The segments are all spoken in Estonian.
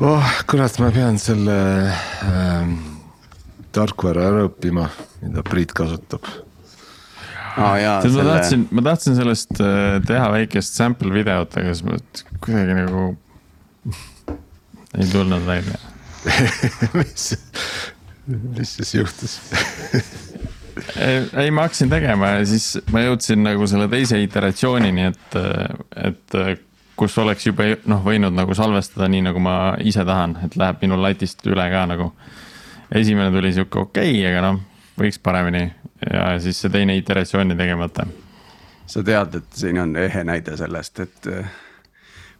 oh kurat, ma pean selle ähm, tarkvara ära õppima, mida Priit kasutab jaa, tead, ma selle, tahtsin, ma tahtsin sellest äh, teha väikest sample videot, aga siis ma kuidagi nagu ei tulnud välja. mis, mis siis juhtus? ei, ei, ma hakkasin tegema ja siis ma jõudsin nagu selle teise iteratsioonini, et, et kus oleks juba noh, võinud nagu salvestada nii, nagu ma ise tahan, et läheb minu latist üle ka nagu. esimene tuli sihuke okei okay,, aga noh, võiks paremini ja siis see teine iteratsioon jäi tegemata. sa tead, et siin on ehe näide sellest, et äh,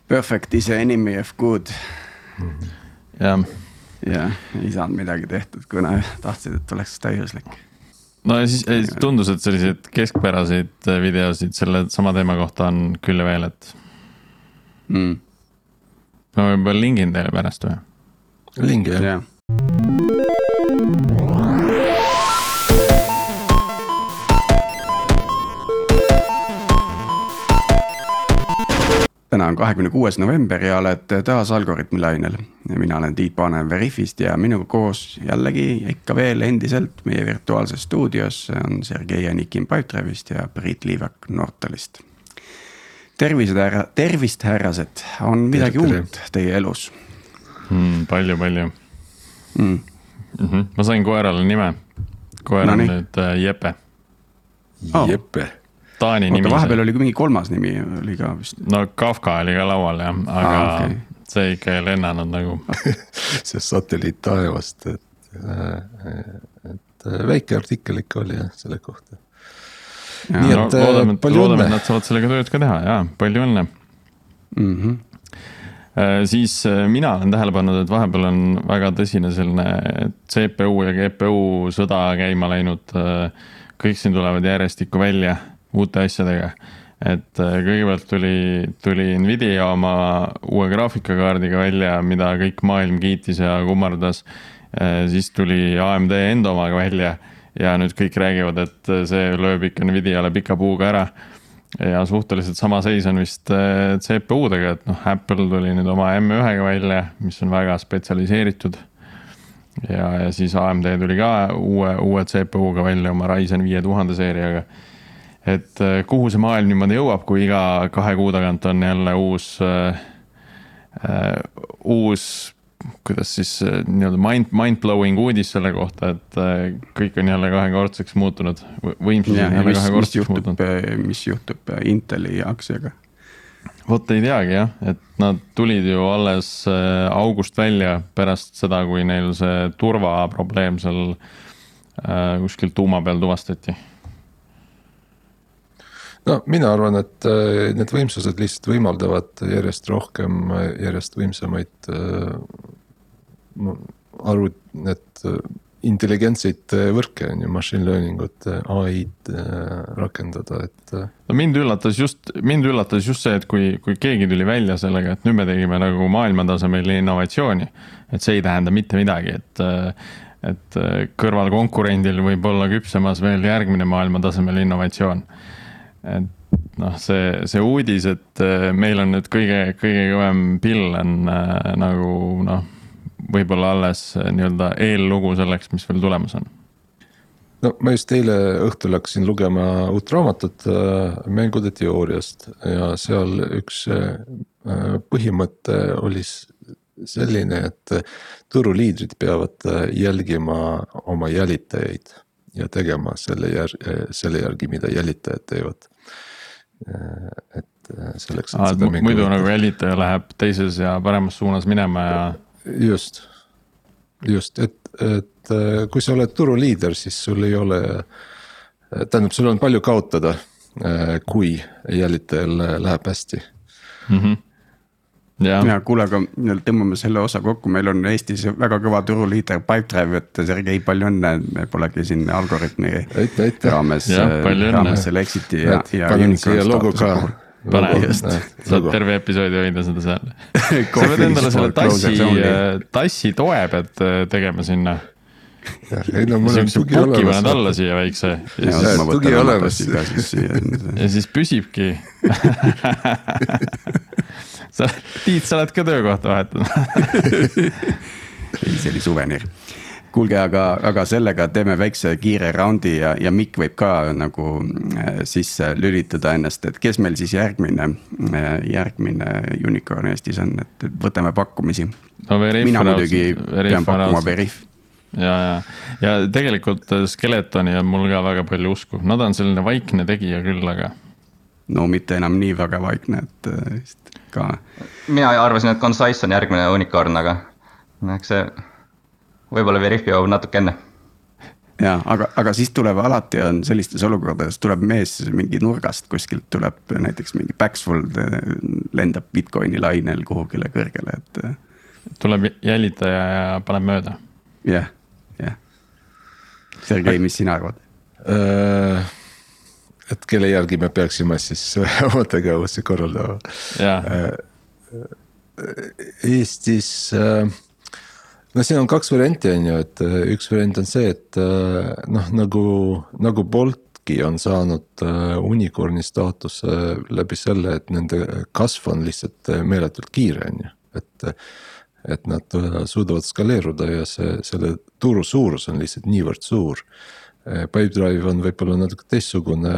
perfect is enemy of good jah, ja ei saanud midagi tehtud, kuna tahtsid, et oleks täiuslik. no ja siis tundus, et selliseid keskpäraseid videosid selle sama teema kohta on küll ja veel, et mm.. ma võib-olla lingin teile pärast või? lingi jah? jah, täna on kahekümne kuues november ja oled taas Algorütmi lainel. mina olen Tiit Paananen Veriffist ja minuga koos jällegi ikka veel endiselt meie virtuaalses stuudios on Sergei Anikin Pipedrive'ist ja Priit Liivak Nortalist. Tervised härra, tervist, härrased, on midagi Tere, tere. uut teie elus mm,? palju, palju mm.? mm. -hmm. ma sain koerale nime. koer No on nii. nüüd äh, Jeppe, Oh. Jeppe, Taani oota, nimi. vahepeal oli ka mingi kolmas nimi oli ka vist. no Kafka oli ka laual jah, aga ah, okay. see ikka ei lennanud nagu. see satelliit taevast, et, et väike artikkel ikka oli jah selle kohta. Nii no et, äh, loodame, palju õnne. nad saavad sellega tööd ka teha ja palju õnne. mm. -hmm. siis äh, mina olen tähele pannud, et vahepeal on väga tõsine selline CPU ja GPU sõda käima läinud. kõik siin tulevad järjestikku välja uute asjadega et kõigepealt tuli, tuli Nvidia oma uue graafikakaardiga välja, mida kõik maailm kiitis ja kummardas. siis tuli AMD enda omaga välja ja nüüd kõik räägivad, et see lööb ikka Nvidiale pika puuga ära. ja suhteliselt sama seis on vist äh, CPU-dega, et noh, Apple tuli nüüd oma M1-ga välja, mis on väga spetsialiseeritud. ja, ja siis AMD tuli ka uue, uue CPU-ga välja oma Ryzen viie tuhande seeriaga et äh, kuhu see maailm niimoodi jõuab, kui iga kahe kuu tagant on jälle uus äh,, äh, uus, kuidas siis äh, nii-öelda mind, mind-blowing uudis selle kohta, et äh, kõik on jälle kahekordseks muutunud, võimsus on jälle kahekordseks muutunud., mis juhtub Inteli aktsiaga? vot ei teagi jah, et nad tulid ju alles äh, august välja pärast seda, kui neil see turvaprobleem seal äh, kuskil tuuma peal tuvastati no mina arvan, et äh, need võimsused lihtsalt võimaldavad järjest rohkem, järjest võimsamaid äh, arvut-, need äh, intelligentseid äh, võrke on ju, machine learning ut, ai-d äh, rakendada, et äh, no mind üllatas just, mind üllatas just see, et kui, kui keegi tuli välja sellega, et nüüd me tegime nagu maailmatasemel innovatsiooni. et see ei tähenda mitte midagi, et, et kõrval konkurendil võib olla küpsemas veel järgmine maailmatasemel innovatsioon. Et noh, see, see uudis, et meil on nüüd kõige, kõige kõvem pill on äh, nagu noh, võib-olla alles nii-öelda eellugu selleks, mis veel tulemas on. No ma just eile õhtul hakkasin lugema uut raamatut äh, mängude teooriast ja seal üks äh, põhimõte oli selline, et turuliidrid peavad jälgima oma jälitajaid ja tegema selle järgi, selle järgi, mida jälitajad teevad. et äh, selleks. ah,. muidu nagu jälitaja läheb teises ja paremas suunas minema ja just, just, et, et äh, kui sa oled turuliider, siis sul ei ole, tähendab, sul on palju kaotada, kui jälitajal läheb hästi. mm. -hmm. Jah ja kuule, aga tõmbame selle osa kokku, meil on Eestis väga kõva turuliider Pipedrive, et Sergei, palju õnne, me polegi siin Algorütmi aitäh, aitäh. raames Jah,, õnne. raames selle Exiti ja, ja. panen siia logo ka. pane saad terve episoodi hoida seda seal. sa pead endale selle tassi, tassi toe pead äh, tegema sinna. ei no mul on tugi puki paned olemas. alla siia väikse ja Ja siis, tugi olemas. ja siis püsibki. sa, Tiit, sa oled ka töökohta vahetanud. Ei, see oli suveniir kuulge, aga, aga sellega teeme väikse kiire raundi ja, ja Mikk võib ka nagu äh, sisse lülitada ennast, et kes meil siis järgmine, äh, järgmine unicorn Eestis on, et võtame pakkumisi. No,. mina muidugi pean pakkuma Veriff ja, ja, ja tegelikult Skeletoni on mul ka väga palju usku, nad on selline vaikne tegija küll, aga. No mitte enam nii väga vaikne, et äh, vist ka. mina arvasin, et Concise on järgmine unicorn, aga eks see võib-olla Veriffi jõuab natuke enne. ja aga, aga siis tuleb alati on sellistes olukordades tuleb mees mingi nurgast kuskilt tuleb näiteks mingi Paxfold lendab Bitcoini lainel kuhugile kõrgele, et. tuleb jälitaja ja paneb mööda. jah, jah. Sergei, mis sina arvad? Äh, et kelle järgi me peaksime siis oma tegevusi korraldama. Äh, Eestis äh, no siin on kaks varianti, on ju, et äh, üks variant on see, et äh, noh, nagu, nagu Boltki on saanud äh, unicorn'i staatuse läbi selle, et nende kasv on lihtsalt meeletult kiire, on ju, et. et nad suudavad skaleeruda ja see, selle turu suurus on lihtsalt niivõrd suur. Pipedrive on võib-olla natuke teistsugune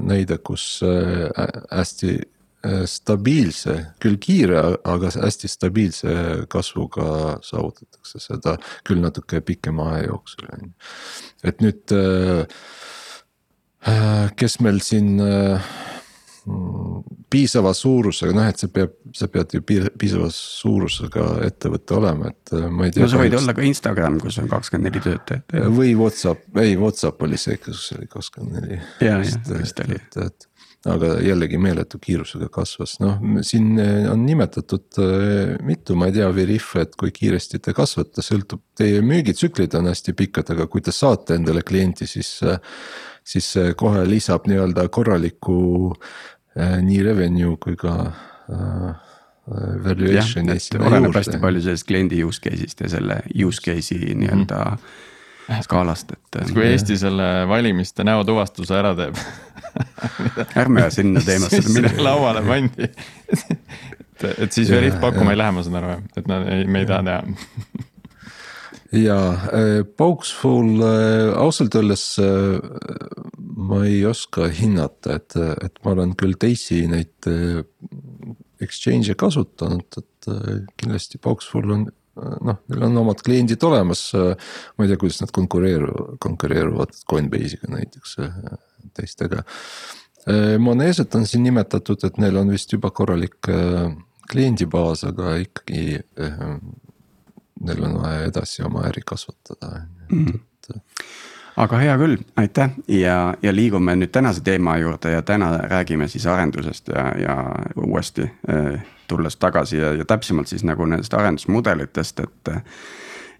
näide, kus hästi Äh, stabiilse, küll kiire, aga hästi stabiilse kasvuga saavutatakse seda küll natuke pikema aja jooksul on ju. et nüüd, kes meil siin piisava suurusega, noh, et see peab, sa pead ju piisava suurusega ettevõte olema, et ma ei tea. no sa võid olla ka Instagram, kus on kakskümmend neli töötajat. või Whatsapp, ei Whatsapp oli see, kus oli kakskümmend neli. ja, ja vist oli. et, et aga jällegi meeletu kiirusega kasvas, noh siin eh, on nimetatud eh, mitu, ma ei tea, Veriff, et kui kiiresti te kasvate, sõltub, teie müügitsüklid on hästi pikad, aga kui te saate endale klienti, siis. siis see kohe lisab nii-öelda korraliku nii revenue kui ka valuation'i. oleneb hästi palju sellest kliendi use case'ist ja selle use case'i nii-öelda mm -hmm skaalast, et. kui Eesti selle valimiste näotuvastuse ära teeb ärme sinna teemasse mine. lauale pandi et, et siis Veriff pakkuma ei lähe, ma saan aru, et nad ei, me ei taha teha ja äh, Pauksful äh, ausalt öeldes äh, ma ei oska hinnata, et, et ma olen küll teisi neid exchange'e kasutanud, et kindlasti Pauksful on noh, neil on omad kliendid olemas. ma ei tea, kuidas nad konkureeruvad, konkureeruvad Coinbase'iga näiteks teistega. Moneset on siin nimetatud, et neil on vist juba korralik kliendibaas, aga ikkagi neil on vaja edasi oma äri kasvatada mm. -hmm. Aga hea küll, aitäh ja, ja liigume nüüd tänase teema juurde ja täna räägime siis arendusest ja, ja uuesti tulles tagasi ja, ja täpsemalt siis nagu nendest arendusmudelitest, et.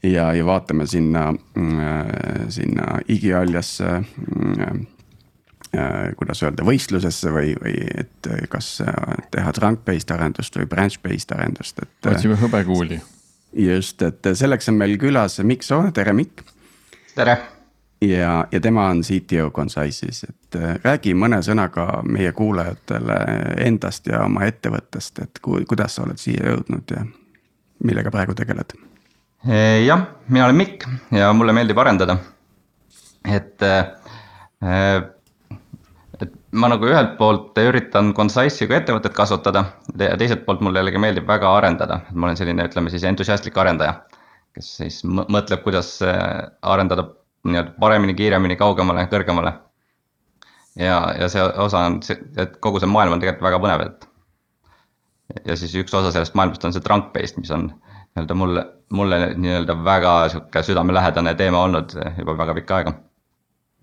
ja, ja vaatame sinna, sinna igialjasse kuidas öelda, võistlusesse või, või et kas teha trunk-based arendust või branch-based arendust, et. otsime hõbekuuli. just, et selleks on meil külas Mikk Soone, tere Mikk. tere ja, ja tema on CTO Concise'is, et äh, räägi mõne sõnaga meie kuulajatele endast ja oma ettevõttest, et ku, kuidas sa oled siia jõudnud ja millega praegu tegeled? jah, mina olen Mikk ja mulle meeldib arendada. et, äh, et ma nagu ühelt poolt üritan Concise'i kui ettevõtet kasvatada ja teiselt poolt mulle jällegi meeldib väga arendada, et ma olen selline, ütleme siis entusiastlik arendaja. kes siis mõtleb, kuidas äh, arendada nii-öelda paremini, kiiremini, kaugemale, kõrgemale. ja, ja see osa on see, et kogu see maailm on tegelikult väga põnev, et. ja siis üks osa sellest maailmast on see trunk-based, mis on nii-öelda mulle, mulle nii-öelda väga sihuke südamelähedane teema olnud juba väga pikka aega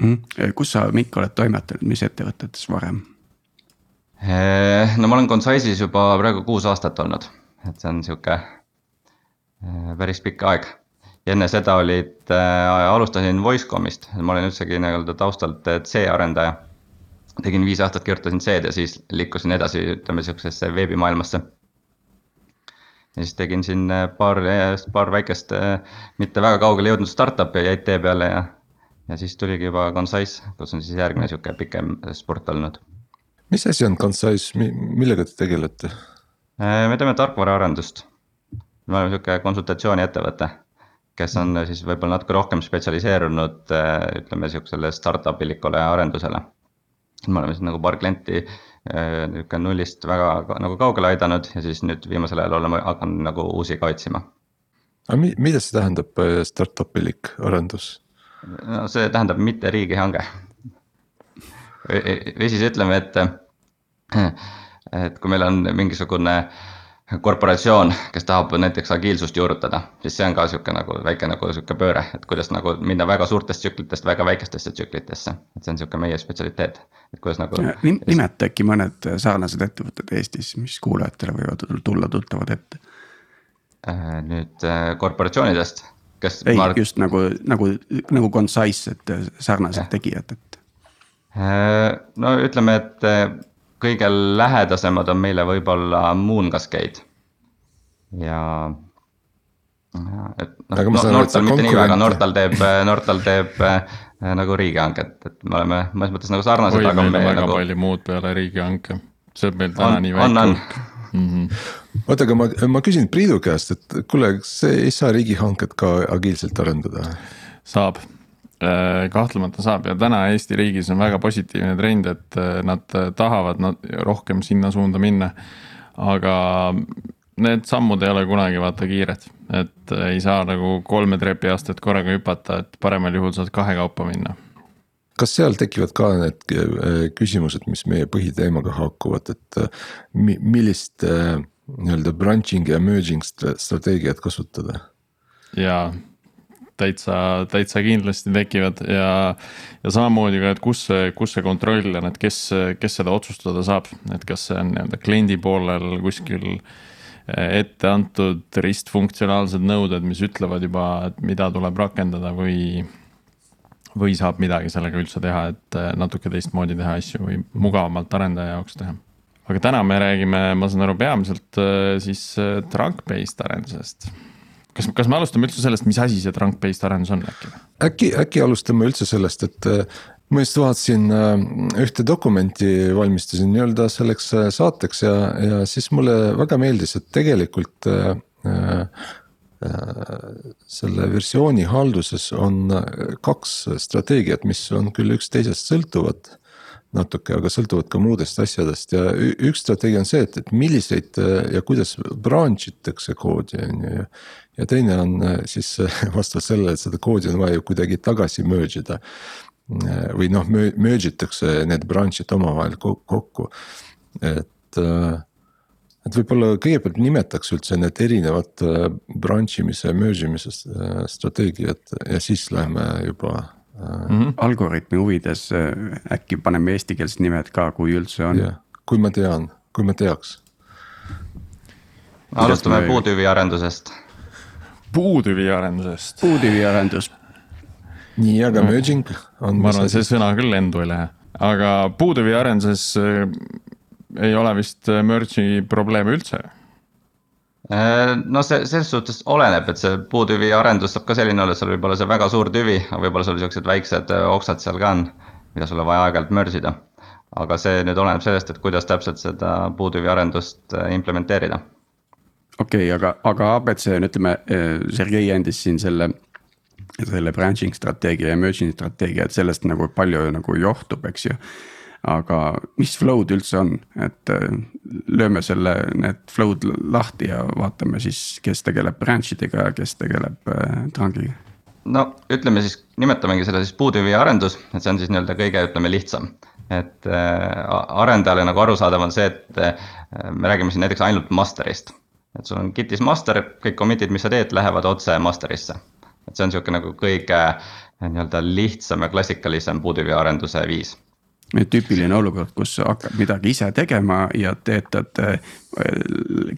mm.. kus sa, Mikk, oled toimetanud, mis ettevõtetes varem? Eh, no ma olen Concise'is juba praegu kuus aastat olnud, et see on sihuke eh, päris pikk aeg ja enne seda olid äh,, alustasin Voicecomist, ma olen üldsegi nii-öelda taustalt äh, C-arendaja. tegin viis aastat, kirjutasin C-d ja siis liikusin edasi, ütleme sihukesesse veebimaailmasse. ja siis tegin siin äh, paar, äh, paar väikest, mitte väga kaugele jõudnud startup'i jäid tee peale ja. ja siis tuligi juba Concise, kus on siis järgmine sihuke pikem sport olnud. mis asi on Concise, millega te tegelete? me teeme tarkvaraarendust. me oleme sihuke konsultatsiooniettevõte, kes on siis võib-olla natuke rohkem spetsialiseerunud, ütleme sihukesele startup ilikule arendusele. me oleme siis nagu paar klienti nihuke nullist väga nagu kaugele aidanud ja siis nüüd viimasel ajal oleme hakanud nagu uusi ka otsima. aga mida see tähendab, startup ilik arendus? no see tähendab mitte riigihange. või siis ütleme, et, et kui meil on mingisugune korporatsioon, kes tahab näiteks agiilsust juurutada, siis see on ka sihuke nagu väike nagu sihuke pööre, et kuidas nagu minna väga suurtest tsüklitest väga väikestesse tsüklitesse. et see on sihuke meie spetsialiteet, et kuidas nagu. nimeta äkki mõned sarnased ettevõtted Eestis, mis kuulajatele võivad tulla tuttavad ette. Äh, nüüd äh, korporatsioonidest kes. ei ma..., just nagu, nagu, nagu Concise, et sarnased ja. tegijad, et. Äh, no ütleme, et äh, kõige lähedasemad on meile võib-olla Moon Cascade ja. et noh, no, Nortal mitte nii väga, Nortal teeb, äh, Nortal teeb nagu riigihanget, et me oleme mõnes mõttes nagu sarnased. oi, meil on väga nagu... palju muud peale riigihanke, see on meil täna on, nii väike hulk mm. -hmm. oota, aga ma, ma küsin Priidu käest, et kuule, kas ei saa riigihanket ka agiilselt arendada? saab, äh, kahtlemata saab ja täna Eesti riigis on väga positiivne trend, et äh, nad tahavad nad rohkem sinna suunda minna. aga need sammud ei ole kunagi vaata kiired, et ei saa nagu kolme trepiastet korraga hüpata, et paremal juhul saad kahekaupa minna kas seal tekivad ka need äh, küsimused, mis meie põhiteemaga haakuvad, et äh, millist äh, nii-öelda branching ja merging strateegiat kasutada? jaa, täitsa, täitsa kindlasti tekivad ja, ja samamoodi ka, et kus see, kus see kontroll on, et kes, kes seda otsustada saab, et kas see on nii-öelda kliendi poolel kuskil ette antud ristfunktsionaalsed nõuded, mis ütlevad juba, et mida tuleb rakendada või või saab midagi sellega üldse teha, et äh, natuke teistmoodi teha asju või mugavamalt arendaja jaoks teha. aga täna me räägime, ma saan aru, peamiselt äh, siis trunk-based arendusest. Kas, kas me alustame üldse sellest, mis asi see trunk-based arendus on äkki? äkki, äkki alustame üldse sellest, et ma just vaatasin ühte dokumenti, valmistasin nii-öelda selleks saateks ja, ja siis mulle väga meeldis, et tegelikult äh, Äh, selle versiooni halduses on äh, kaks strateegiat, mis on küll üksteisest sõltuvad natuke, aga sõltuvad ka muudest asjadest ja üks strateegia on see, et, et milliseid äh, ja kuidas branch itakse koodi on ju. ja teine on siis vastavalt sellele, et seda koodi on vaja ju kuidagi tagasi merge ida. või noh, merge itakse need branch'id omavahel kokku, et et võib-olla kõigepealt nimetaks üldse need erinevad äh, branch imise, merge imise äh, strateegiad ja siis läheme juba mm. -hmm. Algoritmi huvides äkki paneme eestikeelsed nimed ka, kui üldse on. kui ma tean, kui ma teaks. alustame me... puutüvi arendusest. Puutüvi arendusest. puutüvi arendus. nii, aga merging on. ma arvan, see sõna küll lendu ei lähe, aga puutüvi arenduses ei ole vist äh, merge'i probleeme üldse äh, no see selles suhtes oleneb, et see puutüvi arendus saab ka selline olla, et seal võib olla see väga suur tüvi, aga võib-olla sul siuksed väiksed äh, oksad seal ka on, mida sul on vaja aeg-ajalt merge ida. aga see nüüd oleneb sellest, et kuidas täpselt seda puutüvi arendust implementeerida. Okei okay,, aga, aga abc on, ütleme, Sergei andis siin selle selle branching strateegia ja merging strateegia, et sellest nagu palju nagu johtub, eks ju aga mis flow'd üldse on, et äh, lööme selle, need flow'd lahti ja vaatame siis, kes tegeleb branch idega ja kes tegeleb äh, trunkiga. no ütleme siis, nimetamegi seda siis puutüvi arendus, et see on siis nii-öelda kõige, ütleme lihtsam. et äh, arendajale nagu arusaadav on see, et äh, me räägime siin näiteks ainult master'ist. Et sul on Gitis master, kõik commit'id, mis sa teed, lähevad otse master'isse. et see on sihuke nagu kõige nii-öelda lihtsam ja klassikalisem puutüvi arenduse viis tüüpiline olukord, kus hakkad midagi ise tegema ja töötad äh,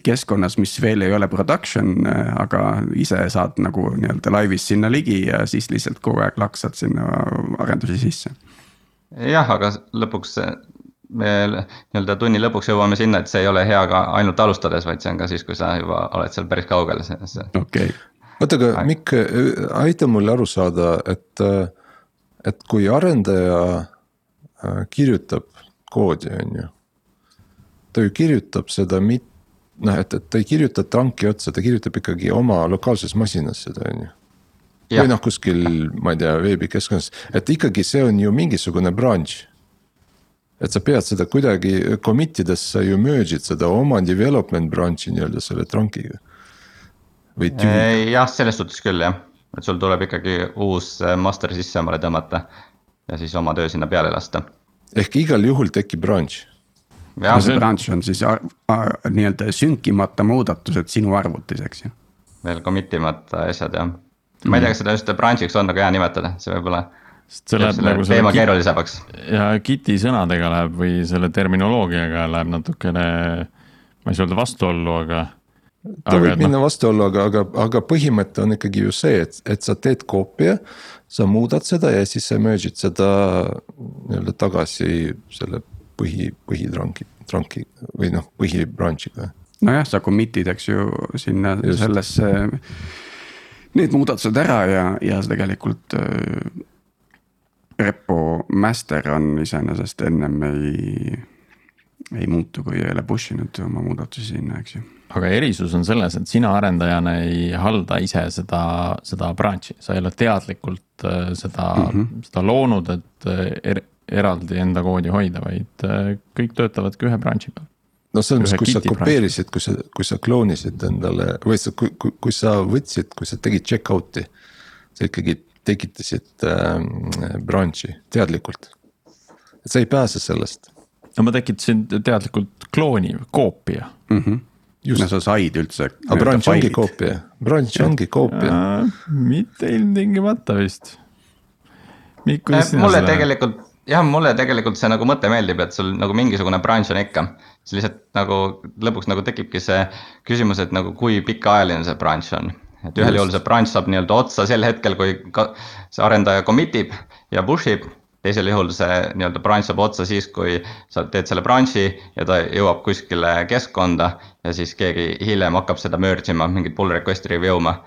keskkonnas, mis veel ei ole production, äh, aga ise saad nagu nii-öelda laivis sinna ligi ja siis lihtsalt kogu aeg laksad sinna arendusi sisse. jah, aga lõpuks me nii-öelda tunni lõpuks jõuame sinna, et see ei ole hea ka ainult alustades, vaid see on ka siis, kui sa juba oled seal päris kaugel. okei oota, aga Mikk, aita mul aru saada, et, et kui arendaja Äh, kirjutab koodi, on ju. ta ju kirjutab seda mitte noh, et, et ta ei kirjuta trunki otsa, ta kirjutab ikkagi oma lokaalses masinas seda, on ju. või noh, kuskil, ma ei tea, veebikeskkonnas, et ikkagi see on ju mingisugune branch. Et sa pead seda kuidagi commit ides sa ju merge'id seda oma development branch'i nii-öelda selle trunkiga. või. jah, selles suhtes küll jah, et sul tuleb ikkagi uus äh, master sisse omale tõmmata ja siis oma töö sinna peale lasta. ehk igal juhul tekib branch ja see branch on siis nii-öelda sünkimata muudatused sinu arvutis, eks ju. veel commit imata asjad jah, ma ei tea, kas seda just branch'iks on nagu hea nimetada, see võib-olla. Sest see läheb nagu teema keerulisemaks. ja Giti sõnadega läheb või selle terminoloogiaga läheb natukene, ma ei saa öelda vastuollu, aga. ta võib minna no... vastuollu, aga, aga, aga põhimõte on ikkagi ju see, et, et sa teed koopia. sa muudad seda ja siis sa merge'id seda nii-öelda tagasi selle põhi, põhitranki, tranki või noh, põhibranch'iga. nojah, sa commit'id, eks ju, sinna Just. sellesse, need muudatused ära ja, ja tegelikult äh, repo master on iseenesest ennem ei, ei muutu, kui ei ole push inud oma muudatusi sinna, eks ju aga erisus on selles, et sina arendajana ei halda ise seda, seda branch'i, sa ei ole teadlikult äh, seda mm, -hmm. seda loonud, et äh, er, eraldi enda koodi hoida, vaid äh, kõik töötavadki ühe branch'i peal. no selles mõttes, kui sa kopeerisid, kui sa, kui sa kloonisid endale või sa, kui, kui, kui sa võtsid, kui sa tegid check out'i. sa ikkagi tekitasid äh, branch'i teadlikult, et sa ei pääse sellest. no ma tekitasin teadlikult klooni, koopia mm. -hmm just. no sa said üldse. aga branch ongi koopia, branch ongi koopia. mitte ilmtingimata vist. Mikk, kuidas sina seda? mulle tegelikult jah, mulle tegelikult see nagu mõte meeldib, et sul nagu mingisugune branch on ikka. siis lihtsalt nagu lõpuks nagu tekibki see küsimus, et nagu kui pikaajaline see branch on. Et ühel juhul see branch saab nii-öelda otsa sel hetkel, kui ka see arendaja commit ib ja push ib. teisel juhul see nii-öelda branch saab otsa siis, kui sa teed selle branch'i ja ta jõuab kuskile keskkonda. ja siis keegi hiljem hakkab seda merge ima, mingit pull request'i review ma.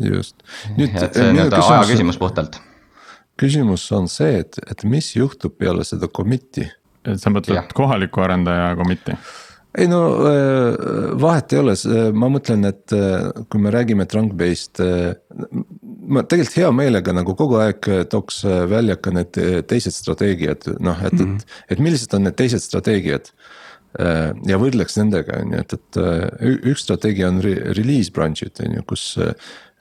just. et see on nii-öelda aja küsimus puhtalt küsimus on see, et, et mis juhtub peale seda commit'i. et sa mõtled ja. kohaliku arendaja commit'i? Ei no äh, vahet ei ole, ma mõtlen, et äh, kui me räägime trunk-based. Äh, ma tegelikult hea meelega nagu kogu aeg tooks välja ka need teised strateegiad, noh, et mm, -hmm. et, mhm. et millised on need teised strateegiad. ja võrdleks nendega, on ju, et, et üks strateegia on release branch'id, on ju, kus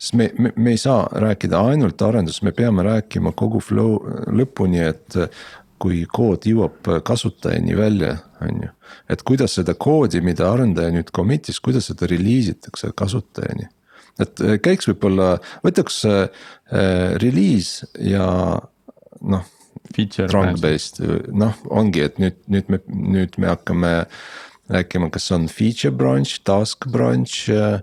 sest me, me, me ei saa rääkida ainult arendusest, me peame rääkima kogu flow lõpuni, et kui kood jõuab kasutajani välja, on ju. et kuidas seda koodi, mida arendaja nüüd commit'is, kuidas seda release itakse kasutajani. et äh, käiks võib-olla, võtaks äh, release ja noh. Trunk based, noh, ongi, et nüüd, nüüd me, nüüd me hakkame rääkima, kas on feature branch, task branch äh,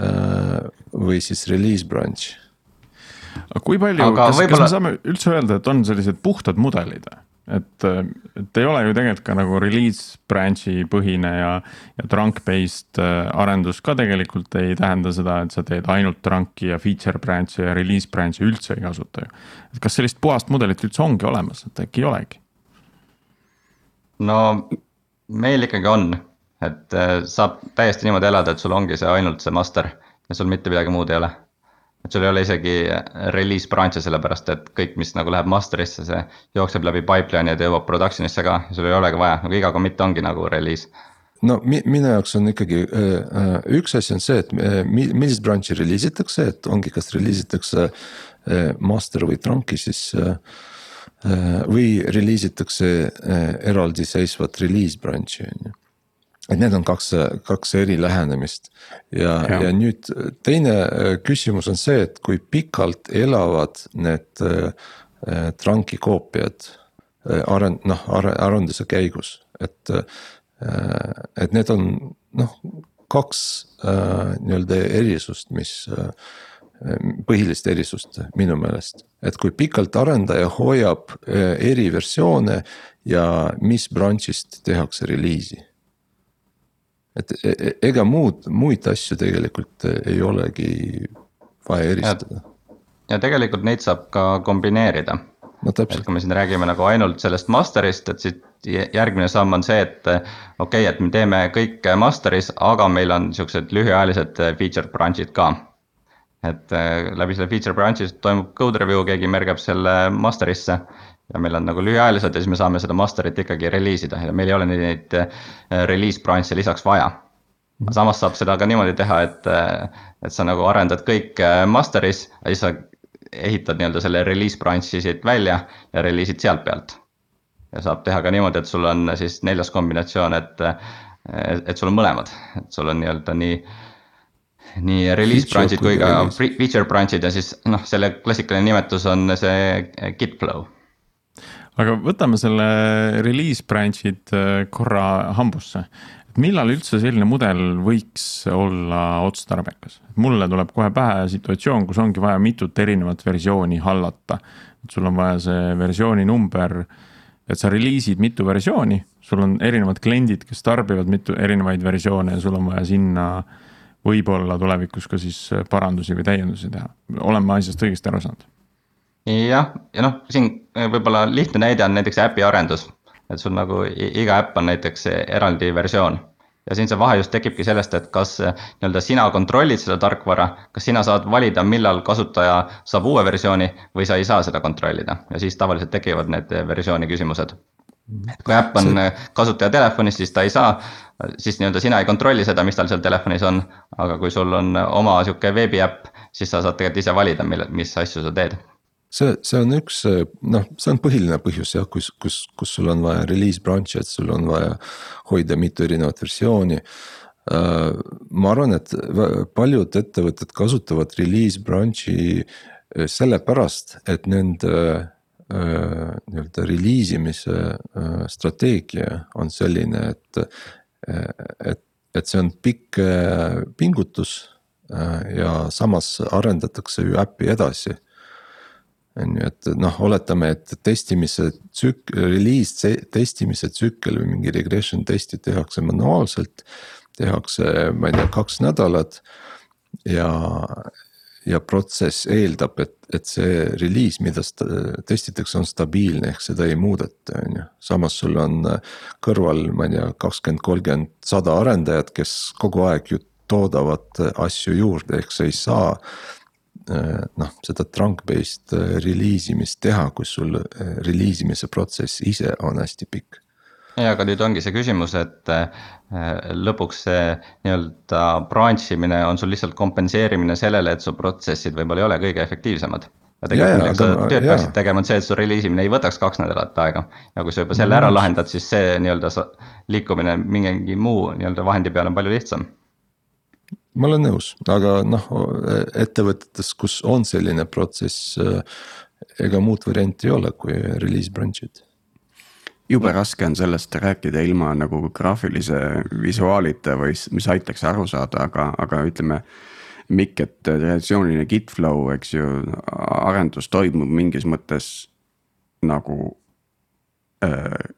Äh, või siis release branch. Aga kui palju, kas, kas me saame üldse öelda, et on sellised puhtad mudelid? et, et ei ole ju tegelikult ka nagu release branch'i põhine ja, ja trunk based äh, arendus ka tegelikult ei tähenda seda, et sa teed ainult trunk'i ja feature branch'i ja release branch'i üldse ei kasuta ju. et kas sellist puhast mudelit üldse ongi olemas, et äkki ei olegi? no meil ikkagi on et äh, saab täiesti niimoodi elada, et sul ongi see ainult see master ja sul mitte midagi muud ei ole. Et sul ei ole isegi release branch'e, sellepärast et kõik, mis nagu läheb master'isse, see jookseb läbi pipeline'i ja ta jõuab production'isse ka. Sul ei olegi vaja, nagu iga commit ongi nagu release. No mi-, minu jaoks on ikkagi äh, äh üks asi on see, et äh, millist branch'i release itakse, et ongi, kas release itakse äh, master või trunk'i, siis äh, või release itakse äh, eraldiseisvat release branch'i on ju et need on kaks, kaks eri lähenemist. Ja, ja., ja nüüd teine äh, küsimus on see, et kui pikalt elavad need äh, äh tranki koopiad arend-, noh arenduse käigus, et et need on noh, kaks nii-öelda erisust, mis põhilist erisust minu meelest, et kui pikalt arendaja hoiab eri versioone ja mis branch'ist tehakse reliisi et e, e, ega muud, muid asju tegelikult ei olegi vaja eristada. ja tegelikult neid saab ka kombineerida, no täpselt, kui me siin räägime nagu ainult sellest master'ist, et siit jä- järgmine samm on see, et okei okay,, et me teeme kõik master'is, aga meil on siuksed lühiajalised feature branch'id ka. et läbi selle feature branch'is toimub code review, keegi mergab selle master'isse ja meil on nagu lühiajalised ja siis me saame seda master'it ikkagi reliis ida ja meil ei ole neid äh, release branch'e lisaks vaja. samas saab seda ka niimoodi teha, et, et sa nagu arendad kõik äh, master'is ja siis sa ehitad nii-öelda selle release branch'i siit välja ja reliisid sealt pealt. ja saab teha ka niimoodi, et sul on siis neljas kombinatsioon, et, et sul on mõlemad, et sul on nii-öelda nii nii release Feature branch'id kui ka release. fe- feature branch'id ja siis noh, selle klassikaline nimetus on see git flow. Aga võtame selle release branch'id äh, korra hambusse. et millal üldse selline mudel võiks olla otstarbekas? mulle tuleb kohe pähe situatsioon, kus ongi vaja mitut erinevat versiooni hallata. et sul on vaja see versiooni number, et sa reliisid mitu versiooni, sul on erinevad kliendid, kes tarbivad mitu erinevaid versioone ja sul on vaja sinna võib-olla tulevikus ka siis parandusi või täiendusi teha. olen ma asjast õigesti aru saanud? jah, ja noh, siin võib-olla lihtne näide on näiteks äpi arendus. et sul nagu iga äpp on näiteks eraldi versioon. ja siin see vahe just tekibki sellest, et kas eh, nii-öelda sina kontrollid seda tarkvara, kas sina saad valida, millal kasutaja saab uue versiooni või sa ei saa seda kontrollida ja siis tavaliselt tekivad need versiooni küsimused. et kui äpp on eh, kasutaja telefonis, siis ta ei saa, siis nii-öelda sina ei kontrolli seda, mis tal seal telefonis on. aga kui sul on oma sihuke veebiäpp, siis sa saad tegelikult ise valida, mille, mis asju sa teed see, see on üks noh, see on põhiline põhjus jah, kus, kus, kus sul on vaja release branch'i, et sul on vaja hoida mitu erinevat versiooni. ma arvan, et paljud ettevõtted kasutavad release branch'i eh, sellepärast, et nende äh, nii-öelda release imise äh, strateegia on selline, et, et, et see on pikk pingutus ja samas arendatakse ju äppi edasi on ju, et noh, oletame, et testimise tsük-, release se- testimise tsükkel või mingi regression testid tehakse manuaalselt. tehakse, ma ei tea, kaks nädalat ja, ja protsess eeldab, et, et see release, mida testitakse, on stabiilne, ehk seda ei muudeta, on ju. samas sul on kõrval, ma ei tea, kakskümmend, kolmkümmend, sada arendajat, kes kogu aeg ju toodavad asju juurde, ehk sa ei saa noh, seda trunk-based äh, release imist teha, kui sul äh, release imise protsess ise on hästi pikk. ja aga nüüd ongi see küsimus, et äh, lõpuks see nii-öelda branch imine on sul lihtsalt kompenseerimine sellele, et su protsessid võib-olla ei ole kõige efektiivsemad. jaa, tegelikult millega sa aga tööd peaksid tegema, on see, et su release imine ei võtaks kaks nädalat aega. ja kui sa juba selle ära lahendad, siis see nii-öelda liikumine mingi muu nii-öelda vahendi peale on palju lihtsam. Ma olen nõus, aga noh, ettevõtetes, kus on selline protsess, ega muud varianti ei ole, kui release branch'id. jube raske on sellest rääkida ilma nagu graafilise visuaalita või mis aitaks aru saada, aga, aga ütleme. Mikk, et traditsiooniline git flow, eks ju, arendus toimub mingis mõttes nagu äh,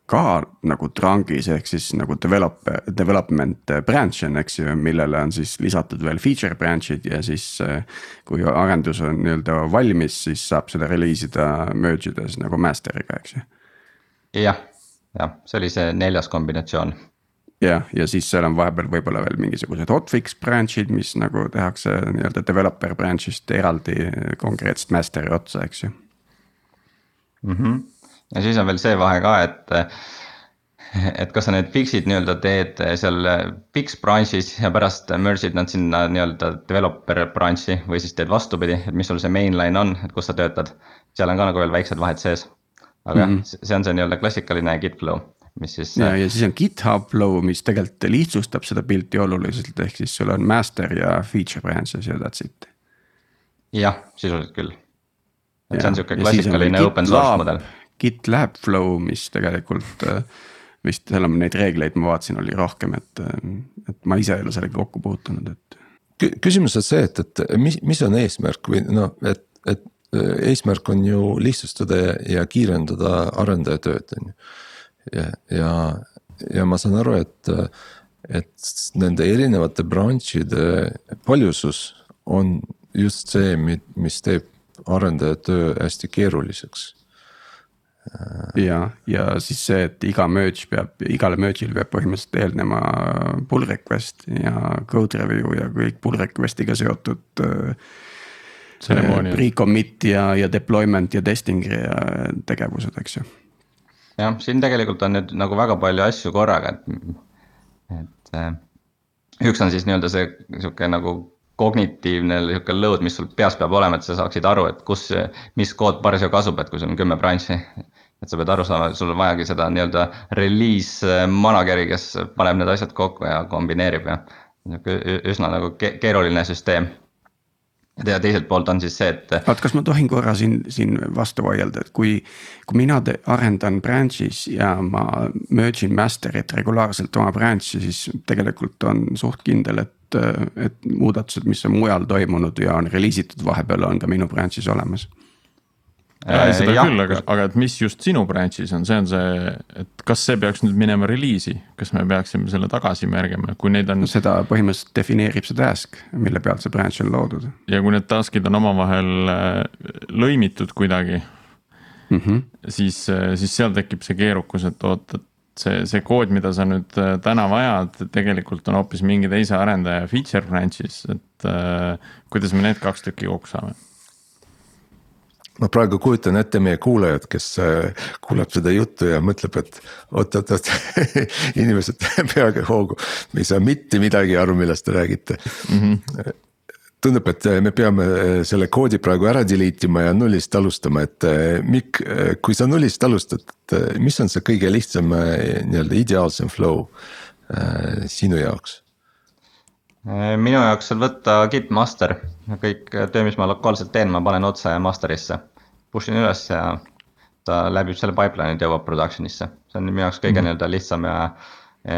ka nagu trangis ehk siis nagu develop, development branch on, eks ju, millele on siis lisatud veel feature branch'id ja siis äh, kui arendus on nii-öelda valmis, siis saab seda release ida merge ides nagu master'iga, eks ju jah, jah, see oli see neljas kombinatsioon jah, ja siis seal on vahepeal võib-olla veel mingisugused hotfix branch'id, mis nagu tehakse nii-öelda developer branch'ist eraldi konkreetselt master'i otsa, eks ju. mm. -hmm. Ja siis on veel see vahe ka, et, et kas sa need fix'id nii-öelda teed seal fix branch'is ja pärast merge'id nad sinna nii-öelda developer branch'i või siis teed vastupidi, et mis sul see mainline on, et kus sa töötad. seal on ka nagu veel väiksed vahed sees. aga jah mm -hmm., see on see nii-öelda klassikaline git flow, mis siis ja, ja siis on GitHub flow, mis tegelikult lihtsustab seda pilti oluliselt, ehk siis sul on master ja feature branches ja that's it. jah, sisuliselt küll. et see Ja- on sihuke siis on veel klassikaline open source mudel. GitLab flow, mis tegelikult äh, vist seal on neid reegleid, ma vaatasin, oli rohkem, et, et ma ise ei ole sellega kokku puutunud, et küsimus on see, et, et mis, mis on eesmärk või noh, et, et äh, eesmärk on ju lihtsustada ja, ja kiirendada arendaja tööd, on ju. ja, ja, ja ma saan aru, et, et nende erinevate branch'ide paljusus on just see, mis teeb arendaja töö hästi keeruliseks. Ja, ja siis see, et iga merge peab, igale merge'ile peab põhimõtteliselt eelnema pull request ja code review ja kõik pull request'iga seotud äh, Tseremooniad. Pre-commit ja, ja deployment ja testing ja tegevused, eks ju. jah, siin tegelikult on nüüd nagu väga palju asju korraga, et, et äh, üks on siis nii-öelda see sihuke nagu kognitiivne sihuke load, mis sul peas peab olema, et sa saaksid aru, et kus, mis kood parasjagu asub, et kui sul on kümme branch'i. Et sa pead aru saama, sul on vajagi seda nii-öelda release manager'i, kes paneb need asjad kokku ja kombineerib ja. nihuke üsna nagu keeruline süsteem ja teiselt poolt on siis see, et. oot, kas ma tohin korra siin, siin vastu vaielda, et kui, kui mina arendan branch'is ja ma merge in master'it regulaarselt oma branch'i, siis tegelikult on suht kindel, et, et muudatused, mis on mujal toimunud ja on release itud vahepeal, on ka minu branch'is olemas Äh, seda ja. küll, aga, aga et mis just sinu branch'is on, see on see, et kas see peaks nüüd minema reliisi, kas me peaksime selle tagasi märgima, kui neid on. seda põhimõtteliselt defineerib see task, mille pealt see branch on loodud. ja kui need task'id on omavahel äh, lõimitud kuidagi mm, -hmm. siis, äh, siis seal tekib see keerukus, et oot, et see, see kood, mida sa nüüd täna vajad, tegelikult on hoopis mingi teise arendaja feature branch'is, et äh, kuidas me need kaks tükki kokku saame ma praegu kujutan ette meie kuulajat, kes äh, kuuleb seda juttu ja mõtleb, et oot-oot-oot inimesed peage hoogu. me ei saa mitte midagi aru, millest te räägite mm. -hmm. tundub, et me peame äh, selle koodi praegu ära delete ima ja nullist alustama, et äh, Mikk, kui sa nullist alustad, mis on see kõige lihtsam nii-öelda ideaalsem flow sinu jaoks? Minu jaoks on võtta git master, kõik töö, mis ma lokaalselt teen, ma panen otse master'isse. Push in üles ja ta läbib selle pipeline'id, jõuab production'isse, see on minu jaoks kõige mm nii-öelda lihtsam ja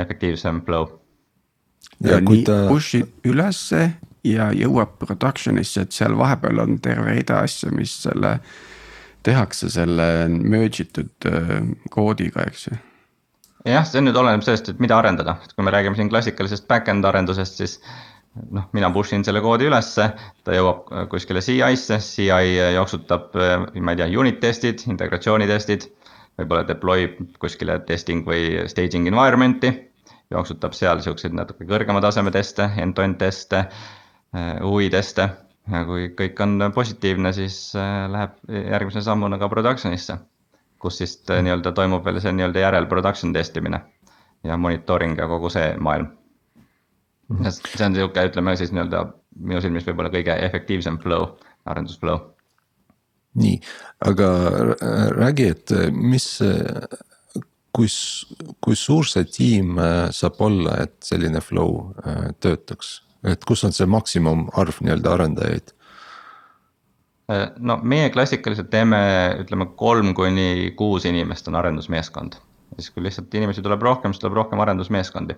efektiivsem flow. ja, ja nii ta... push'id ülesse ja jõuab production'isse, et seal vahepeal on terve rida asju, mis selle tehakse selle merge itud äh, koodiga, eks ju jah, see nüüd oleneb sellest, et mida arendada, et kui me räägime siin klassikalisest back-end arendusest, siis noh, mina push in selle koodi ülesse, ta jõuab kuskile CI-sse, CI jooksutab, ma ei tea, unit testid, integratsioonitestid. võib-olla deploy kuskile testing või staging environment'i, jooksutab seal siukseid natuke kõrgema taseme teste, end-to-end teste, UI teste. Ja kui kõik on positiivne, siis läheb järgmise sammuna ka production'isse kus siis nii-öelda toimub veel see nii-öelda järel production testimine ja monitooring ja kogu see maailm. Mhm. see on sihuke, ütleme siis nii-öelda minu silmis võib-olla kõige efektiivsem flow, arendusflow. nii, aga räägi, et mis, kui, kui suur see tiim äh, saab olla, et selline flow äh, töötaks, et kus on see maksimum arv nii-öelda arendajaid? Äh, no meie klassikaliselt teeme, ütleme kolm kuni kuus inimest on arendusmeeskond. siis, kui lihtsalt inimesi tuleb rohkem, siis tuleb rohkem arendusmeeskondi.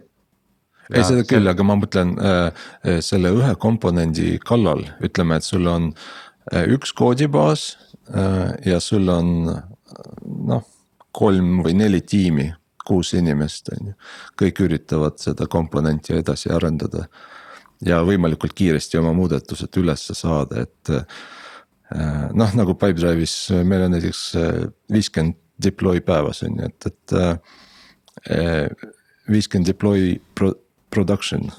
ei, seda küll see..., aga ma mõtlen äh, äh, selle ühe komponendi kallal, ütleme, et sul on äh, üks koodibaas äh, ja sul on noh, kolm või neli tiimi, kuus inimest on ju. kõik üritavad seda komponenti edasi arendada ja võimalikult kiiresti oma muudatused ülesse saada, et Äh, noh, nagu Pipedrive'is äh, meil on näiteks äh, viiskümmend deploy päevas on ju, et, et. viiskümmend deploy pro, production,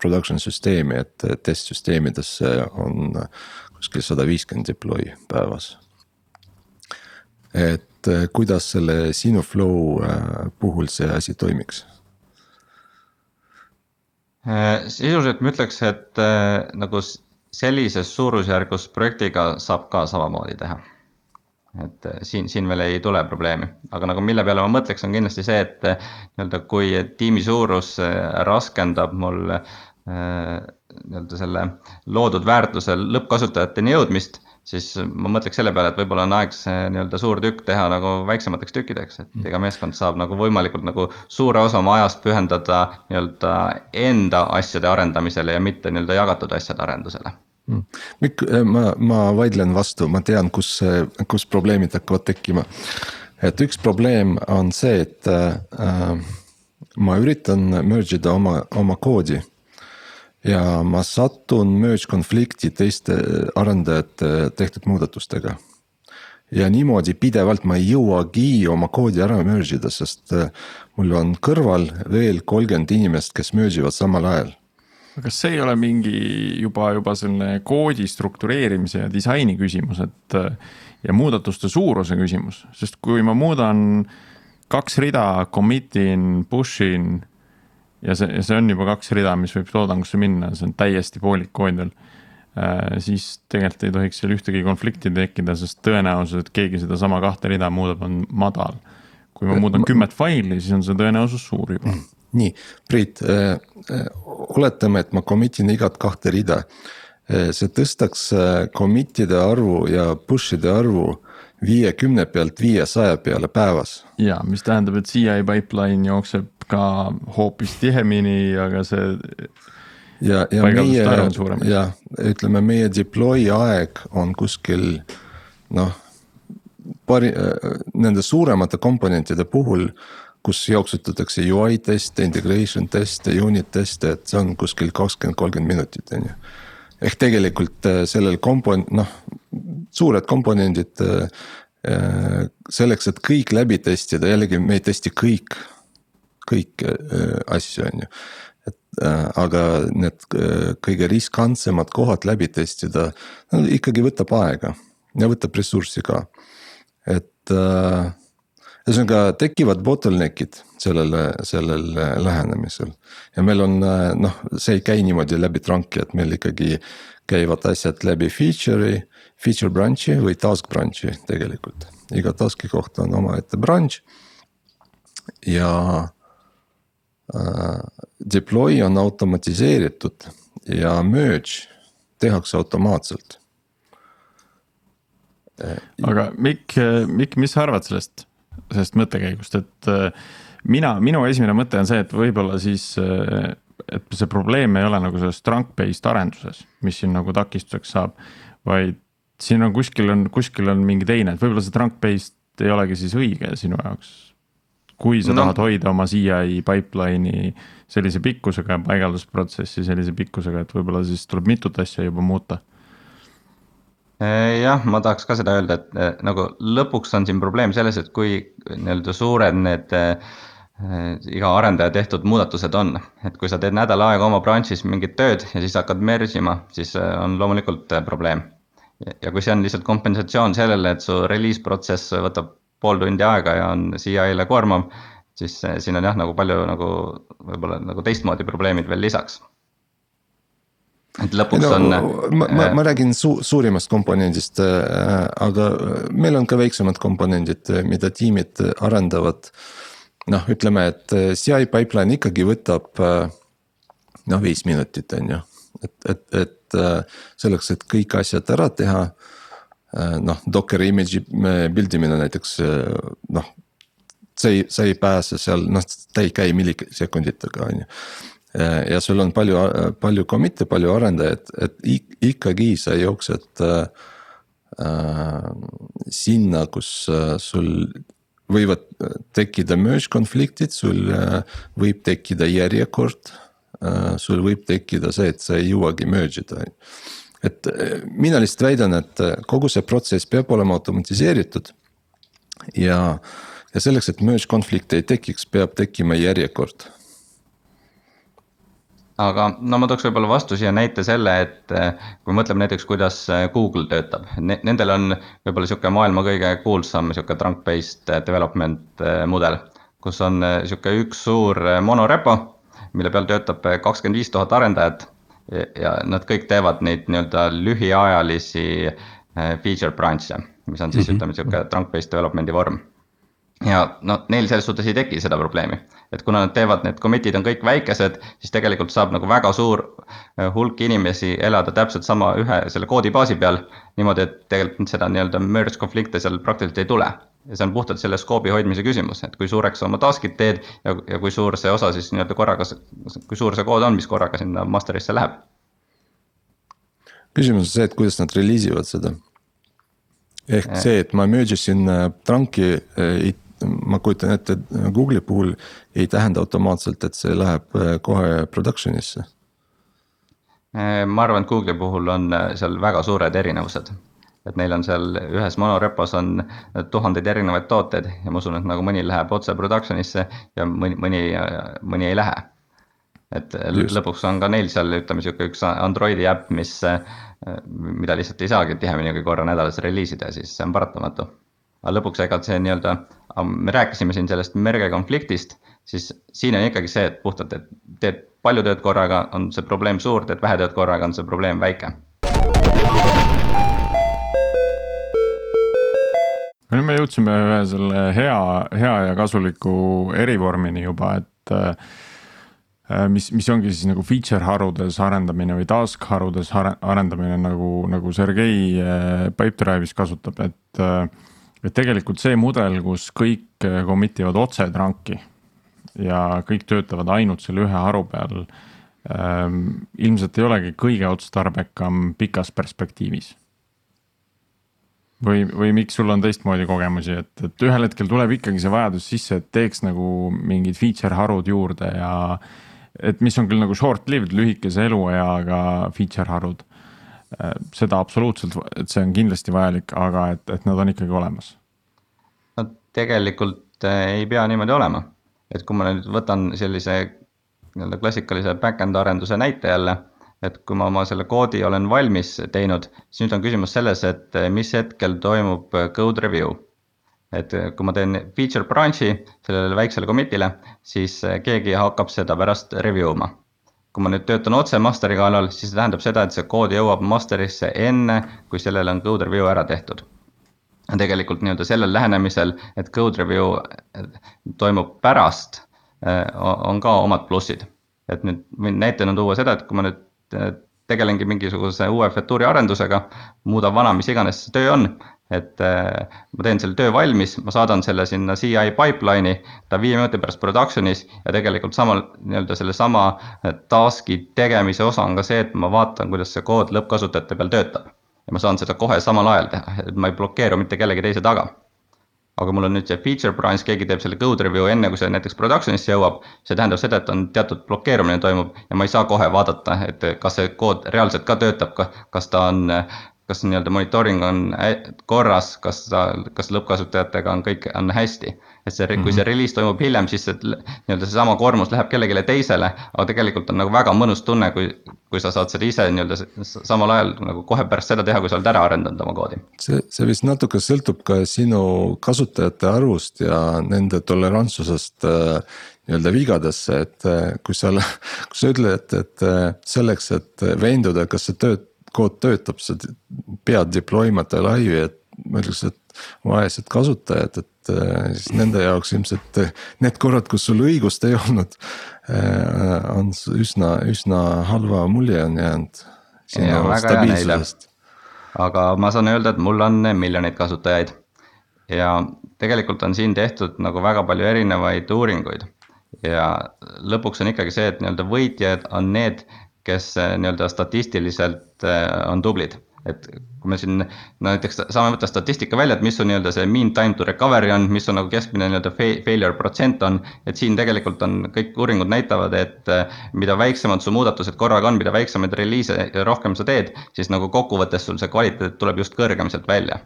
production süsteemi, et testsüsteemidesse on kuskil sada viiskümmend deploy päevas. et kuidas selle sinu flow puhul see asi toimiks? sisuliselt ma ütleks, et nagu sellises suurusjärgus projektiga saab ka samamoodi teha. et eh, siin, siin veel ei tule probleemi, aga nagu mille peale ma mõtleks, on kindlasti see, et eh, nii-öelda kui tiimi suurus eh, raskendab mul nii-öelda selle loodud väärtuse lõppkasutajateni jõudmist siis ma mõtleks selle peale, et võib-olla on aeg see nii-öelda suur tükk teha nagu väiksemateks tükkideks, et iga meeskond saab nagu võimalikult nagu suure osa oma ajast pühendada nii-öelda enda asjade arendamisele ja mitte nii-öelda jagatud asjade arendusele mm. Mikk, eh, ma, ma vaidlen vastu, ma tean, kus, kus probleemid hakkavad tekkima. et üks probleem on see, et äh, ma üritan merge ida oma, oma koodi ja ma satun merge konflikti teiste arendajate tehtud muudatustega. ja niimoodi pidevalt ma ei jõuagi oma koodi ära merge ida, sest äh, mul on kõrval veel kolmkümmend inimest, kes merge ivad samal ajal. kas see ei ole mingi juba, juba selline koodi struktureerimise ja disaini küsimus, et äh, ja muudatuste suuruse küsimus, sest kui ma muudan kaks rida, commit in, push in ja see, see on juba kaks rida, mis võib toodangusse minna, see on täiesti poolik kood veel Äh, siis tegelikult ei tohiks seal ühtegi konflikti tekkida, sest tõenäosus, et keegi sedasama kahte rida muudab, on madal. kui ma muudan kümmet faili, siis on see tõenäosus suur juba. nii, Priit äh,, äh oletame, et ma commit in igat kahte rida äh,. see tõstaks äh, commit'ide arvu ja push'ide arvu viiekümne pealt viiesaja peale päevas. ja mis tähendab, et CI pipeline jookseb ka hoopis tihemini, aga see ja, ja meie, ja ütleme, meie deploy aeg on kuskil noh, pari, nende suuremate komponentide puhul kus jooksutatakse UI teste, integration teste, unit teste, et see on kuskil kakskümmend, kolmkümmend minutit, on ju. ehk tegelikult äh, sellel kompon-, noh, suured komponendid äh, äh, selleks, et kõik läbi testida, jällegi me ei testi kõik, kõiki asju, on ju et äh, aga need äh, kõige riskantsemad kohad läbi testida, no ikkagi võtab aega ja võtab ressurssi ka. et äh, ühesõnaga tekivad bottleneck'id sellele, sellel lähenemisel. ja meil on noh, see ei käi niimoodi läbi trunk'i, et meil ikkagi käivad asjad läbi feature'i, feature branch'i või task branch'i tegelikult. iga task'i kohta on omaette branch ja Äh, deploy on automatiseeritud ja merge tehakse automaatselt. Äh, aga Mikk, Mikk, mis sa arvad sellest, sellest mõttekäigust, et äh, mina, minu esimene mõte on see, et võib-olla siis, et see probleem ei ole nagu selles trunk-based arenduses, mis siin nagu takistuseks saab. vaid siin on kuskil on, kuskil on mingi teine, et võib-olla see trunk-based ei olegi siis õige sinu jaoks kui sa no. tahad hoida oma CI pipeline'i sellise pikkusega paigaldusprotsessi sellise pikkusega, et võib-olla siis tuleb mitut asja juba muuta. jah, ma tahaks ka seda öelda, et eh, nagu lõpuks on siin probleem selles, et kui nii-öelda suured need äh, iga arendaja tehtud muudatused on, et kui sa teed nädal aega oma branch'is mingit tööd ja siis hakkad merge ima, siis on loomulikult probleem. ja kui see on lihtsalt kompensatsioon sellele, et su release protsess võtab pool tundi aega ja on CI-le koormav, siis siin on jah, nagu palju nagu võib-olla nagu teistmoodi probleemid veel lisaks. et lõpuks no, on. ma, ma, ma räägin su, suurimast komponendist äh,, aga meil on ka väiksemad komponendid, mida tiimid arendavad. noh, ütleme, et CI pipeline ikkagi võtab äh, noh, viis minutit, on ju, et, et, et äh, selleks, et kõik asjad ära teha Äh, noh, Docker image'i build imine näiteks äh, noh. sa ei, sa ei pääse seal, noh, ta ei käi millisekunditega, on ju. Äh, ja sul on palju, palju commit'e, palju arendajaid, et ikkagi sa jooksed äh, sinna, kus äh, sul võivad tekkida merge konfliktid, sul äh, võib tekkida järjekord äh,. sul võib tekkida see, et sa ei jõuagi merge ida, on ju et eh, mina lihtsalt väidan, et eh, kogu see protsess peab olema automatiseeritud. ja, ja selleks, et merge konflikte ei tekiks, peab tekkima järjekord. aga no ma tooks võib-olla vastu siia näite selle, et eh, kui mõtleme näiteks, kuidas Google töötab ne, nendel on võib-olla sihuke maailma kõige kuulsam sihuke trunk-based development mudel. kus on sihuke üks suur monorepo, mille peal töötab kakskümmend viis tuhat arendajat ja nad kõik teevad neid nii-öelda lühiajalisi äh, feature branch'e, mis on siis mm -hmm. ütleme sihuke trunk-based development'i vorm. ja no neil selles suhtes ei teki seda probleemi, et kuna nad teevad, need commit'id on kõik väikesed, siis tegelikult saab nagu väga suur äh, hulk inimesi elada täpselt sama ühe selle koodibaasi peal. niimoodi, et tegelikult seda nii-öelda merge konflikte seal praktiliselt ei tule ja see on puhtalt selle skoobi hoidmise küsimus, et kui suureks sa oma task'id teed ja, ja kui suur see osa siis nii-öelda korraga, kui suur see kood on, mis korraga sinna master'isse läheb. küsimus on see, et kuidas nad release ivad seda. ehk ja. see, et ma merge isin trunk'i, äh, ma kujutan ette, Google'i puhul ei tähenda automaatselt, et see läheb äh, kohe production'isse. ma arvan, et Google'i puhul on seal väga suured erinevused et neil on seal ühes monorepos on tuhandeid erinevaid tooteid ja ma usun, et nagu mõni läheb otse production'isse ja mõni, mõni, mõni ei lähe. et Just. lõpuks on ka neil seal ütleme sihuke üks Androidi äpp, mis, mida lihtsalt ei saagi tihemini kui korra nädalas reliisida siis see on paratamatu. aga lõpuks ega see nii-öelda, me rääkisime siin sellest merge konfliktist, siis siin on ikkagi see, et puhtalt, et teed palju tööd korraga, on see probleem suur, teed vähe tööd korraga, on see probleem väike nüüd me jõudsime ühe selle hea, hea ja kasuliku erivormini juba, et äh, mis, mis ongi siis nagu feature harudes arendamine või task harudes arendamine nagu, nagu Sergei äh, Pipedrive'is kasutab, et. Äh, et tegelikult see mudel, kus kõik commit ivad otse trunk'i ja kõik töötavad ainult selle ühe haru peal. ilmselt ei olegi kõige otstarbekam pikas perspektiivis või, või miks sul on teistmoodi kogemusi, et, et ühel hetkel tuleb ikkagi see vajadus sisse, et teeks nagu mingid feature harud juurde ja. et mis on küll nagu short-lived, lühikese elueaga feature harud. seda absoluutselt, et see on kindlasti vajalik, aga et, et nad on ikkagi olemas. no tegelikult eh, ei pea niimoodi olema, et kui ma nüüd võtan sellise nii-öelda klassikalise back-end arenduse näite jälle et kui ma oma selle koodi olen valmis teinud, siis nüüd on küsimus selles, et eh, mis hetkel toimub eh, code review. et eh, kui ma teen feature branch'i sellele väiksele commit'ile, siis keegi hakkab seda pärast review ma. kui ma nüüd töötan otse master'i kallal, siis see tähendab seda, et see kood jõuab master'isse enne, kui sellele on code review ära tehtud tegelikult nii-öelda sellel lähenemisel, et code review toimub pärast, on ka omad plussid. et nüüd võin näitena tuua seda, et kui ma nüüd tegelengi mingisuguse uue featuuri arendusega, muudan vana, mis iganes see töö on. et äh, ma teen selle töö valmis, ma saadan selle sinna CI pipeline'i, ta viie minuti pärast production'is ja tegelikult samal nii-öelda sellesama task'i tegemise osa on ka see, et ma vaatan, kuidas see kood lõppkasutajate peal töötab. ja ma saan seda kohe samal ajal teha, et ma ei blokeeru mitte kellegi teise taga aga mul on nüüd see feature branch, keegi teeb selle code review enne, kui see näiteks production'isse jõuab. see tähendab seda, et on teatud blokeerumine toimub ja ma ei saa kohe vaadata, et kas see kood reaalselt ka töötab, kas ta on, kas nii-öelda monitooring on korras, kas ta, kas lõppkasutajatega on kõik, on hästi et see, kui see mhm. reliis toimub hiljem, siis see nii-öelda seesama koormus läheb kellelegi teisele, aga tegelikult on nagu väga mõnus tunne, kui, kui sa saad seda ise nii-öelda samal ajal nagu kohe pärast seda teha, kui sa oled ära arendanud oma koodi. see, see vist natuke sõltub ka sinu kasutajate arvust ja nende tolerantsusest äh, nii-öelda vigadesse, et äh, kui sa, kui sa ütled, et, et äh, selleks, et veenduda, kas see tööd, kood töötab, sa pead deploy mata laivi, et ma ütleks, et vaesed kasutajad, et äh, siis nende jaoks ilmselt äh, need korrad, kus sul õigust ei olnud. Äh, on üsna, üsna halva mulje on jäänud. aga ma saan öelda, et mul on miljoneid kasutajaid. ja tegelikult on siin tehtud nagu väga palju erinevaid uuringuid. ja lõpuks on ikkagi see, et nii-öelda võitjad on need, kes nii-öelda statistiliselt on tublid et kui me siin näiteks saame võtta statistika välja, et mis on nii-öelda see mean time to recovery on, mis on nagu keskmine nii-öelda failure protsent on. et siin tegelikult on kõik uuringud näitavad, et eh, mida väiksemad su muudatused korraga on, mida väiksemaid reliise rohkem sa teed, siis nagu kokkuvõttes sul see kvaliteet tuleb just kõrgem sealt välja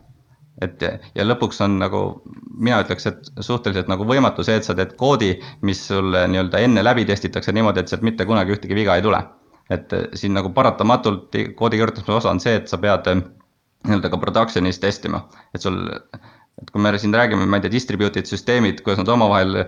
et ja lõpuks on nagu, mina ütleks, et suhteliselt nagu võimatu see, et sa teed koodi, mis sulle nii-öelda enne läbi testitakse niimoodi, et sealt mitte kunagi ühtegi viga ei tule et eh, siin nagu paratamatult koodi kirjutamise osa on see, et sa pead eh, nii-öelda ka production'is testima, et sul. et kui me siin räägime, ma ei tea, distributed süsteemid, kuidas nad omavahel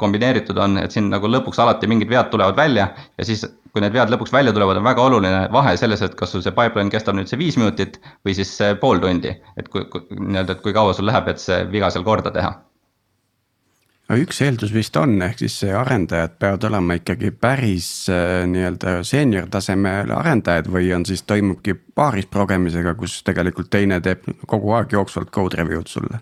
kombineeritud on, et siin nagu lõpuks alati mingid vead tulevad välja. ja siis, kui need vead lõpuks välja tulevad, on väga oluline vahe selles, et kas sul see pipeline kestab nüüd see viis minutit või siis pool tundi. et kui, kui nii-öelda, et kui kaua sul läheb, et see viga seal korda teha aga üks eeldus vist on, ehk siis arendajad peavad olema ikkagi päris äh, nii-öelda seenior tasemel arendajad või on siis toimubki paaris progemisega, kus tegelikult teine teeb kogu aeg jooksvalt code review'd sulle.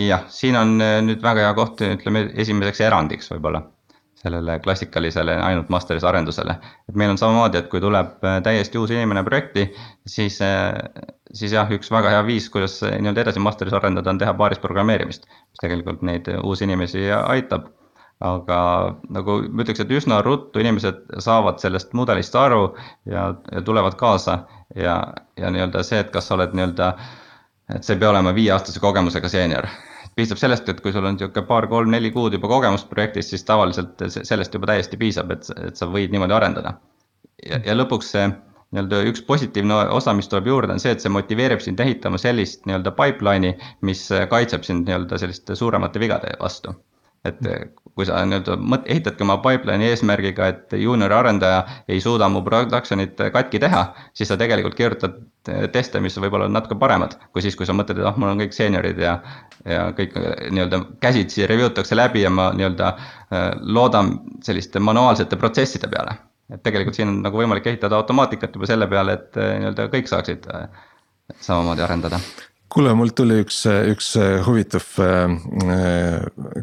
jah, siin on äh, nüüd väga hea koht, ütleme esimeseks erandiks võib-olla sellele klassikalisele ainult master'is arendusele. et meil on samamoodi, et kui tuleb äh, täiesti uus inimene projekti, siis, äh, siis jah, üks väga hea viis, kuidas nii-öelda edasi master'is arendada, on teha paaris programmeerimist. mis tegelikult neid uusi inimesi aitab. aga nagu ma ütleks, et üsna ruttu inimesed saavad sellest mudelist aru ja, ja tulevad kaasa ja, ja nii-öelda see, et kas sa oled nii-öelda, et sa ei pea olema viieaastase kogemusega seenior piisab sellest, et kui sul on niisugune paar-kolm-neli kuud juba kogemust projektis, siis tavaliselt sellest juba täiesti piisab, et, et sa võid niimoodi arendada. ja, ja lõpuks see nii-öelda üks positiivne osa, mis tuleb juurde, on see, et see motiveerib sind ehitama sellist nii-öelda pipeline'i, mis kaitseb sind nii-öelda selliste suuremate vigade vastu. et kui sa nii-öelda mõt-, ehitadki oma pipeline'i eesmärgiga, et juunior arendaja ei suuda mu production'it katki teha, siis sa tegelikult kirjutad teste, mis võib-olla on natuke paremad, kui siis, kui sa mõtled, et ah, mul on kõik seeniorid ja ja kõik nii-öelda käsitsi review takse läbi ja ma nii-öelda loodan selliste manuaalsete protsesside peale et tegelikult siin on nagu võimalik ehitada automaatikat juba selle peale, et eh, nii-öelda kõik saaksid eh, samamoodi arendada. Kuule, mul tuli üks, üks huvitav äh,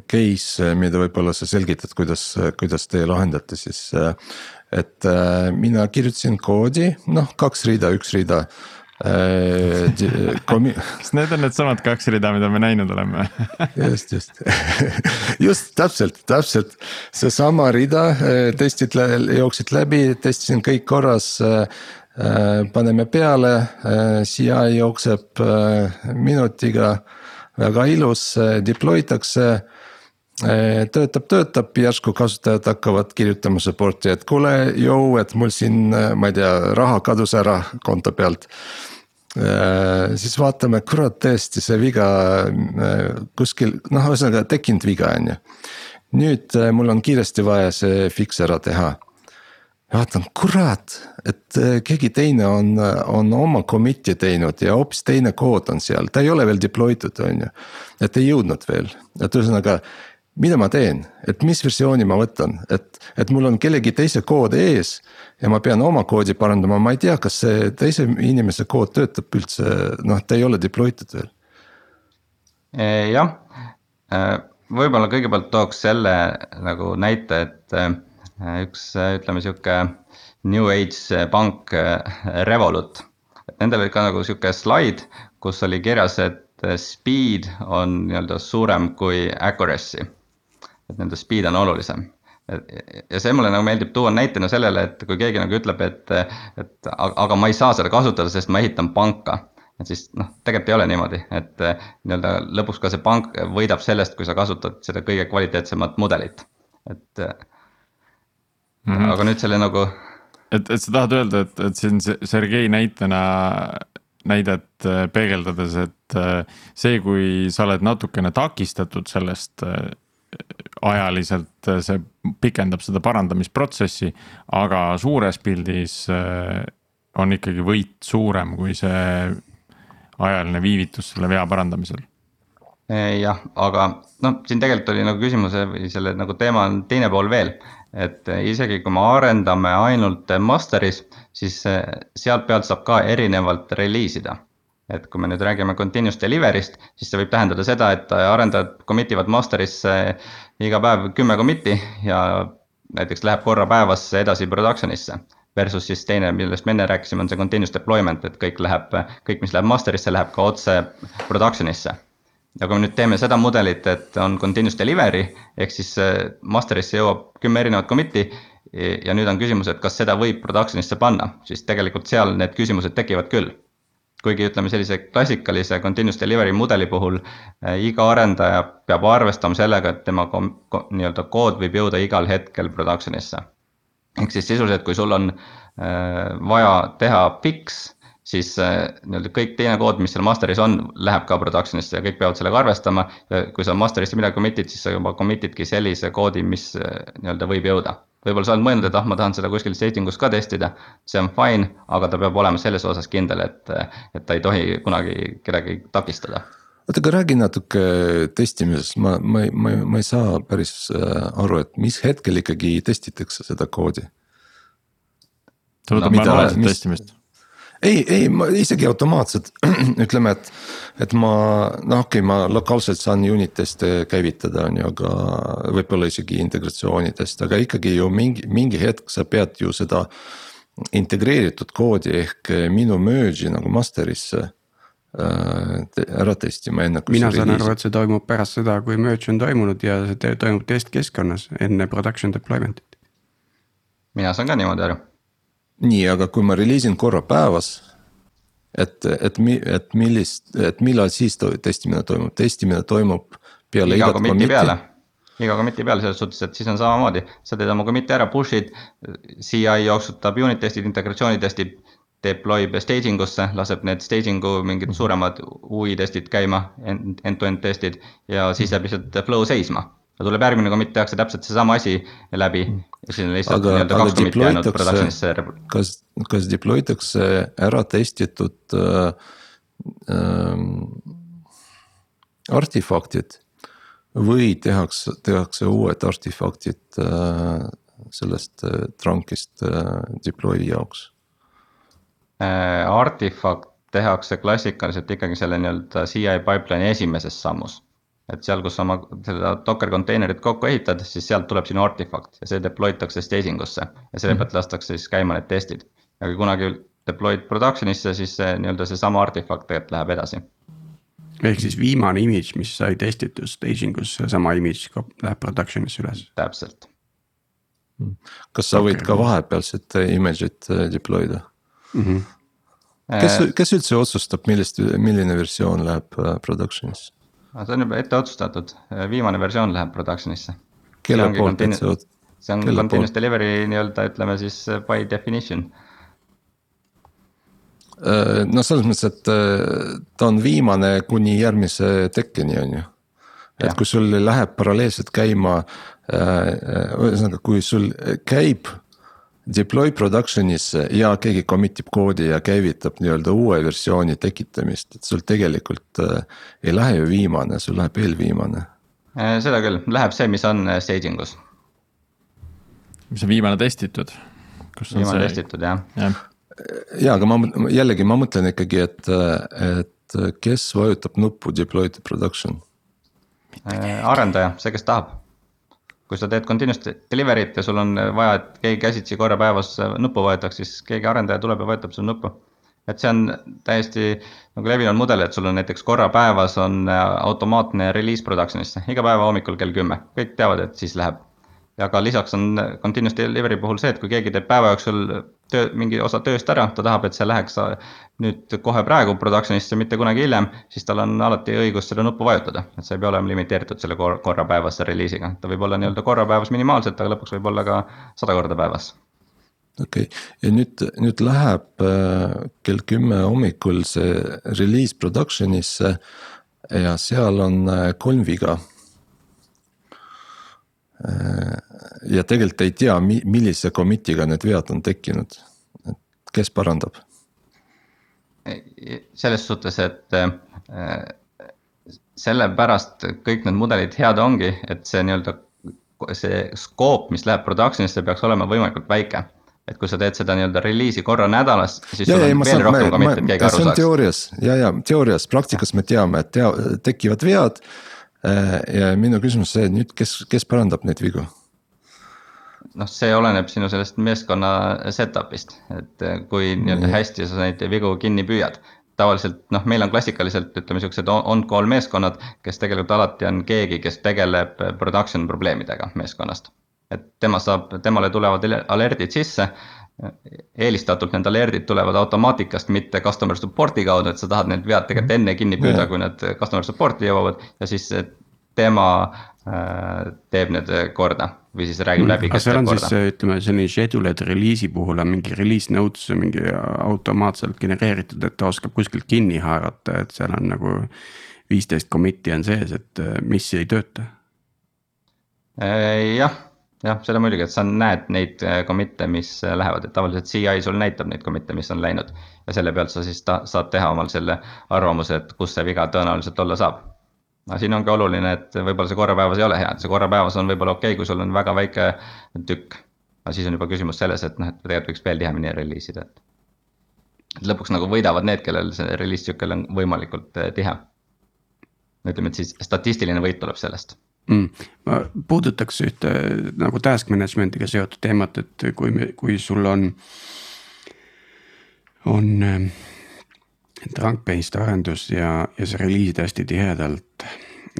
case, mida võib-olla sa selgitad, kuidas, kuidas te lahendate siis. et äh, mina kirjutasin koodi, noh kaks rida, üks rida komi-. need on needsamad kaks rida, mida me näinud oleme just, just just täpselt, täpselt seesama rida, testid jooksid läbi, testisin kõik korras. Paneme peale, CI jookseb minutiga, väga ilus, deploy takse töötab, töötab, järsku kasutajad hakkavad kirjutama support'i, et kuule, jõu, et mul siin, ma ei tea, raha kadus ära konto pealt. siis vaatame, kurat, tõesti see viga kuskil, noh, ühesõnaga tekkinud viga, on ju. nüüd mul on kiiresti vaja see fix ära teha. Vaatan, kurat, et keegi teine on, on oma commit'i teinud ja hoopis teine kood on seal, ta ei ole veel deploy tud, on ju. et ei jõudnud veel, et ühesõnaga mida ma teen, et mis versiooni ma võtan, et, et mul on kellegi teise kood ees. ja ma pean oma koodi parandama, ma ei tea, kas see teise inimese kood töötab üldse, noh, ta ei ole deploy tud veel. E, jah, võib-olla kõigepealt tooks selle nagu näite, et üks ütleme sihuke New Age pank Revolut. et nendel oli ka nagu sihuke slaid, kus oli kirjas, et speed on nii-öelda suurem kui accuracy et nende speed on olulisem. ja see mulle nagu meeldib tuua näitena sellele, et kui keegi nagu ütleb, et, et aga ma ei saa seda kasutada, sest ma ehitan panka. et siis noh, tegelikult ei ole niimoodi, et nii-öelda lõpuks ka see pank võidab sellest, kui sa kasutad seda kõige kvaliteetsemat mudelit, et mm. -hmm. aga nüüd selle nagu. et, et sa tahad öelda, et, et siin Sergei näitena näidet peegeldades, et see, kui sa oled natukene takistatud sellest ajaliselt see pikendab seda parandamisprotsessi, aga suures pildis äh, on ikkagi võit suurem kui see ajaline viivitus selle vea parandamisel. jah, aga noh, siin tegelikult oli nagu küsimuse või selle nagu teema on teine pool veel. Et isegi kui me arendame ainult master'is, siis äh, sealt pealt saab ka erinevalt reliisida et kui me nüüd räägime continuous delivery'st, siis see võib tähendada seda, et arendajad commit ivad master'isse iga päev kümme commit'i ja näiteks läheb korra päevas edasi production'isse. Versus siis teine, millest me enne rääkisime, on see continuous deployment, et kõik läheb, kõik, mis läheb master'isse, läheb ka otse production'isse. Ja kui me nüüd teeme seda mudelit, et on continuous delivery ehk siis master'isse jõuab kümme erinevat commit'i ja nüüd on küsimus, et kas seda võib production'isse panna, siis tegelikult seal need küsimused tekivad küll kuigi ütleme sellise klassikalise continuous delivery mudeli puhul äh, iga arendaja peab arvestama sellega, et tema nii-öelda kood võib jõuda igal hetkel production'isse. ehk siis sisuliselt, kui sul on äh, vaja teha fix, siis äh, nii-öelda kõik teine kood, mis seal master'is on, läheb ka production'isse ja kõik peavad sellega arvestama. ja kui sa master'isse midagi commit'id, siis sa juba commit idki sellise koodi, mis nii-öelda võib jõuda võib-olla sa oled mõelnud, et ah, ma tahan seda kuskil staging us ka testida, see on fine, aga ta peab olema selles osas kindel, et, et ta ei tohi kunagi kedagi takistada. oota, aga räägi natuke testimisest, ma, ma ei, ma ei, ma ei saa päris äh, aru, et mis hetkel ikkagi testitakse seda koodi? see puudutab no, manuaalset testimist ei, ei ma isegi automaatselt ütleme, et, et ma noh, okei okay,, ma lokaalselt saan unit test'e käivitada, on ju, aga võib-olla isegi integratsioonidest, aga ikkagi ju mingi, mingi hetk sa pead ju seda. integreeritud koodi ehk minu merge'i nagu master'isse ära testima, enne mina saan aru, et see toimub pärast seda, kui merge on toimunud ja see toimub testkeskkonnas enne production deployment'it. mina saan ka niimoodi aru. Nii, aga kui ma reliisin korra päevas. et, et, et millist, et millal siis testimine toimub, testimine toimub peale iga commit'i peale iga commit'i peale selles suhtes, et siis on samamoodi, sa teed oma commit'i ära, push'id, CI jooksutab unit testid, integratsioonitestid deployb staging usse, laseb need staging'u mingid suuremad UI testid käima, end-to-end testid ja siis jääb lihtsalt flow seisma. Ja tuleb järgmine commit, tehakse täpselt seesama asi läbi ja siis on lihtsalt nii-öelda kaks commit'i jäänud production'isse. kas, kas deploy takse ära testitud äh, äh, artefaktid või tehakse, tehakse uued artefaktid äh, sellest äh, trunk'ist äh, deploy jaoks Äh, artifakt tehakse klassikaliselt ikkagi selle nii-öelda CI pipeline'i esimeses sammus. Et seal, kus sa oma seda Docker konteinerit kokku ehitad, siis sealt tuleb sinu artifakt ja see deploy takse staging usse ja selle mhm. pealt lastakse siis käima need testid. ja kui kunagi deploy'd production'isse, siis see nii-öelda seesama artifakt tegelikult läheb edasi. ehk siis viimane image, mis sai testitud staging us, seesama image läheb production'isse üles. täpselt. kas sa võid ka vahepealset image'it äh, deploy da? mm. -hmm. kes, kes üldse otsustab, millist, milline versioon läheb äh, production'isse? see on juba ette otsustatud, äh, viimane versioon läheb production'isse. kelle poolt, et see on Kelle continuous poolt? delivery nii-öelda ütleme siis by definition. no selles mõttes, et ta on viimane kuni järgmise tekkeni, on ju. et kui sul läheb paralleelselt käima, ühesõnaga, kui sul käib deploy production'isse ja keegi commit ib koodi ja käivitab nii-öelda uue versiooni tekitamist, et sul tegelikult äh, ei lähe ju viimane, sul läheb eelviimane. Äh, seda küll, läheb see, mis on äh, staging us. mis on viimane testitud. viimane see... testitud jah ja.. ja, aga ma jällegi, ma mõtlen ikkagi, et, et kes vajutab nuppu deploy to production? Äh, arendaja, see, kes tahab kui sa teed continuous delivery't ja sul on vaja, et keegi käsitsi korra päevas nuppu vajutaks, siis keegi arendaja tuleb ja vajutab sul nuppu. et see on täiesti nagu levinud mudel, et sul on näiteks korra päevas on automaatne release production'isse, iga päeva hommikul kell kümme, kõik teavad, et siis läheb aga lisaks on continuous delivery puhul see, et kui keegi teeb päeva jooksul töö, mingi osa tööst ära, ta tahab, et see läheks nüüd kohe praegu production'isse, mitte kunagi hiljem, siis tal on alati õigus seda nuppu vajutada, et see ei pea olema limiteeritud selle kor korra päevase reliisiga, ta võib olla nii-öelda korra päevas minimaalselt, aga lõpuks võib olla ka sada korda päevas. Okei. Okay., ja nüüd, nüüd läheb äh, kell kümme hommikul see release production'isse ja seal on äh, kolm viga. Äh, ja tegelikult ei tea, millise commit'iga need vead on tekkinud, et kes parandab? selles suhtes, et äh, sellepärast kõik need mudelid head ongi, et see nii-öelda see skoop, mis läheb production'isse, peaks olema võimalikult väike. et kui sa teed seda nii-öelda reliisi korra nädalas, siis ja, sul on veel rohkem commit'e, et keegi aru saaks. teoorias ja, ja teoorias, praktikas me teame, et tea, tekivad vead Äh, ja minu küsimus see, nüüd kes, kes parandab neid vigu? Noh, see oleneb sinu sellest meeskonna setup'ist, et äh, kui nii-öelda hästi sa neid vigu kinni püüad. tavaliselt noh, meil on klassikaliselt ütleme siuksed on-call meeskonnad, kes tegelikult alati on keegi, kes tegeleb production probleemidega meeskonnast. et tema saab, temale tulevad alert'id sisse eelistatult need alert'id tulevad automaatikast, mitte customer support'i kaudu, et sa tahad need vead tegelikult enne kinni püüda, kui need customer support'i jõuavad ja siis tema äh, teeb need korda või siis räägib mm, läbi, kes teeb korda. ütleme selline scheduled reliisi puhul on mingi release notes mingi automaatselt genereeritud, et ta oskab kuskilt kinni haarata, et seal on nagu viisteist commit'i on sees, et mis ei tööta. Äh, jah jah, seda muidugi, et sa näed neid äh, commit'e, mis äh, lähevad, et tavaliselt CI sul näitab neid commit'e, mis on läinud. ja selle pealt sa siis ta, saad teha omal selle arvamuse, et kus see viga tõenäoliselt olla saab. Aga siin ongi oluline, et võib-olla see korrapäevas ei ole hea, et see korrapäevas on võib-olla okei okay,, kui sul on väga väike tükk. aga siis on juba küsimus selles, et noh, et tegelikult võiks veel tihemini reliis ida, et. et lõpuks nagu võidavad need, kellel see reliis tsükkel on võimalikult äh, tihe. ütleme, et siis statistiline võit tuleb sellest mm.. ma puudutaks ühte nagu task management'iga seotud teemat, et kui me, kui sul on, on äh, trunk-based arendus ja, ja sa reliisid hästi tihedalt.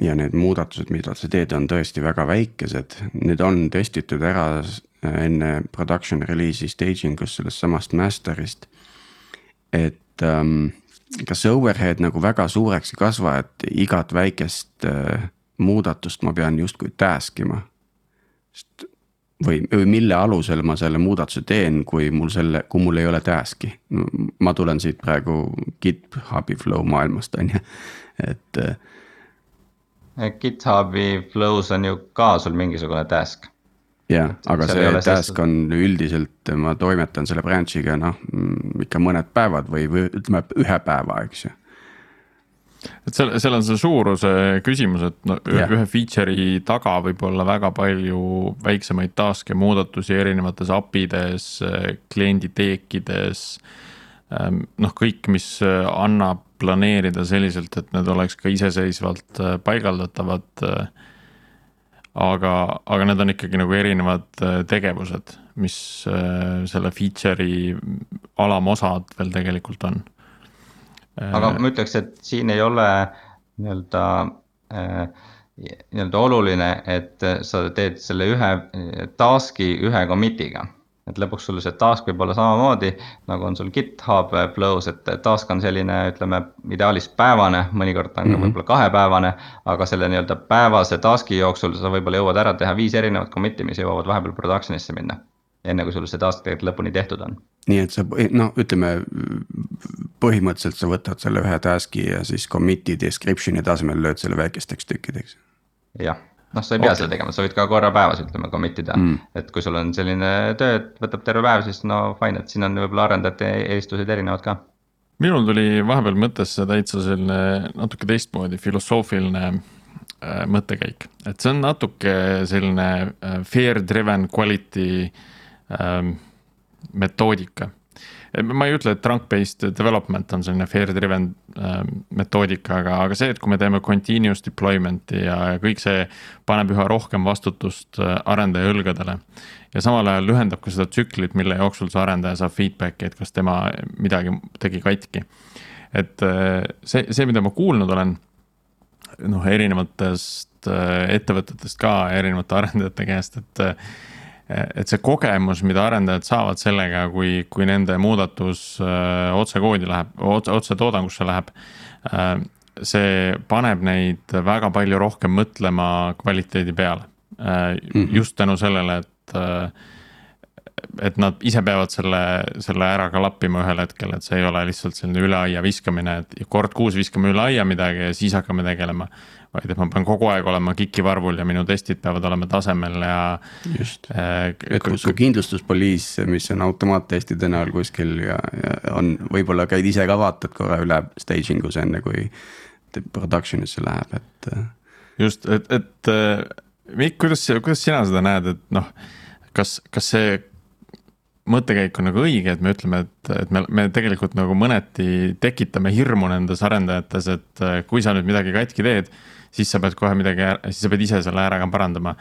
ja need muudatused, mida sa teed, on tõesti väga väikesed, need on testitud ära enne production release'i staging us sellest samast master'ist. et ähm, kas see overhead nagu väga suureks ei kasva, et igat väikest äh, muudatust ma pean justkui task ima? sest või, või mille alusel ma selle muudatuse teen, kui mul selle, kui mul ei ole task'i. ma tulen siit praegu GitHubi flow maailmast on ju, et. Äh, GitHubi flow's on ju ka sul mingisugune task. jah, aga see task sest... on üldiselt, ma toimetan selle branch'iga noh, ikka mõned päevad või, või ütleme ühe päeva, eks ju et seal, seal on see suuruse küsimus, et no yeah. ühe feature'i taga võib olla väga palju väiksemaid task'e, muudatusi erinevates API des, kliendi teekides. Ähm, noh, kõik, mis annab planeerida selliselt, et need oleks ka iseseisvalt äh, paigaldatavad. Äh, aga, aga need on ikkagi nagu erinevad äh, tegevused, mis selle feature'i alamosad veel tegelikult on aga ma ütleks, et siin ei ole nii-öelda äh, nii-öelda oluline, et sa teed selle ühe task'i ühe commit'iga. et lõpuks sul see task võib olla samamoodi nagu on sul GitHub Flow's, et task on selline, ütleme ideaalis päevane, mõnikord on mm -hmm. võib-olla kahepäevane. aga selle nii-öelda päevase task'i jooksul sa võib-olla jõuad ära teha viis erinevat commit'i, mis jõuavad vahepeal production'isse minna enne kui sul see task tegelikult lõpuni tehtud on. nii et sa noh, ütleme põhimõtteliselt sa võtad selle ühe task'i ja siis commit'i description'i tasemel lööd selle väikesteks tükkideks. jah, noh, sa ei pea okay. seda tegema, sa võid ka korra päevas ütleme commit ida mm., et kui sul on selline töö, et võtab terve päev, siis no fine, et siin on võib-olla arendajate eelistused erinevad ka minul tuli vahepeal mõttesse täitsa selline natuke teistmoodi filosoofiline äh, mõttekäik, et see on natuke selline äh, fear driven quality äh, ähm, metoodika. ma ei ütle, et trunk-based development on selline fair driven ähm, metoodika, aga, aga see, et kui me teeme continuous deployment'i ja, ja kõik see paneb üha rohkem vastutust äh, arendaja õlgadele. ja samal ajal lühendab ka seda tsüklit, mille jooksul see arendaja saab feedback'i, et kas tema midagi tegi katki. et äh, see, see, mida ma kuulnud olen noh, erinevatest äh, ettevõtetest ka, erinevate arendajate käest, et et see kogemus, mida arendajad saavad sellega, kui, kui nende muudatus öö, otse koodi läheb, otse, toodangusse läheb. see paneb neid väga palju rohkem mõtlema kvaliteedi peale. Mhm. just tänu sellele, et et nad ise peavad selle, selle ära ka lappima ühel hetkel, et see ei ole lihtsalt selline üle aia viskamine, et kord kuus viskame üle aia midagi ja siis hakkame tegelema vaid et ma pean kogu aeg olema KIK-i varvul ja minu testid peavad olema tasemel ja. just äh,, et kui su kindlustuspoliis, mis on automaattestide näol kuskil ja, ja on, võib-olla käid ise ka vaatad korra üle staging us enne kui production'isse läheb, et. Äh. just, et, et äh, Mikk, kuidas, kuidas sina seda näed, et noh, kas, kas see mõttekäik on nagu õige, et me ütleme, et, et me, me tegelikult nagu mõneti tekitame hirmu nendes arendajates, et äh, kui sa nüüd midagi katki teed siis sa pead kohe midagi, siis sa pead ise selle ära ka parandama.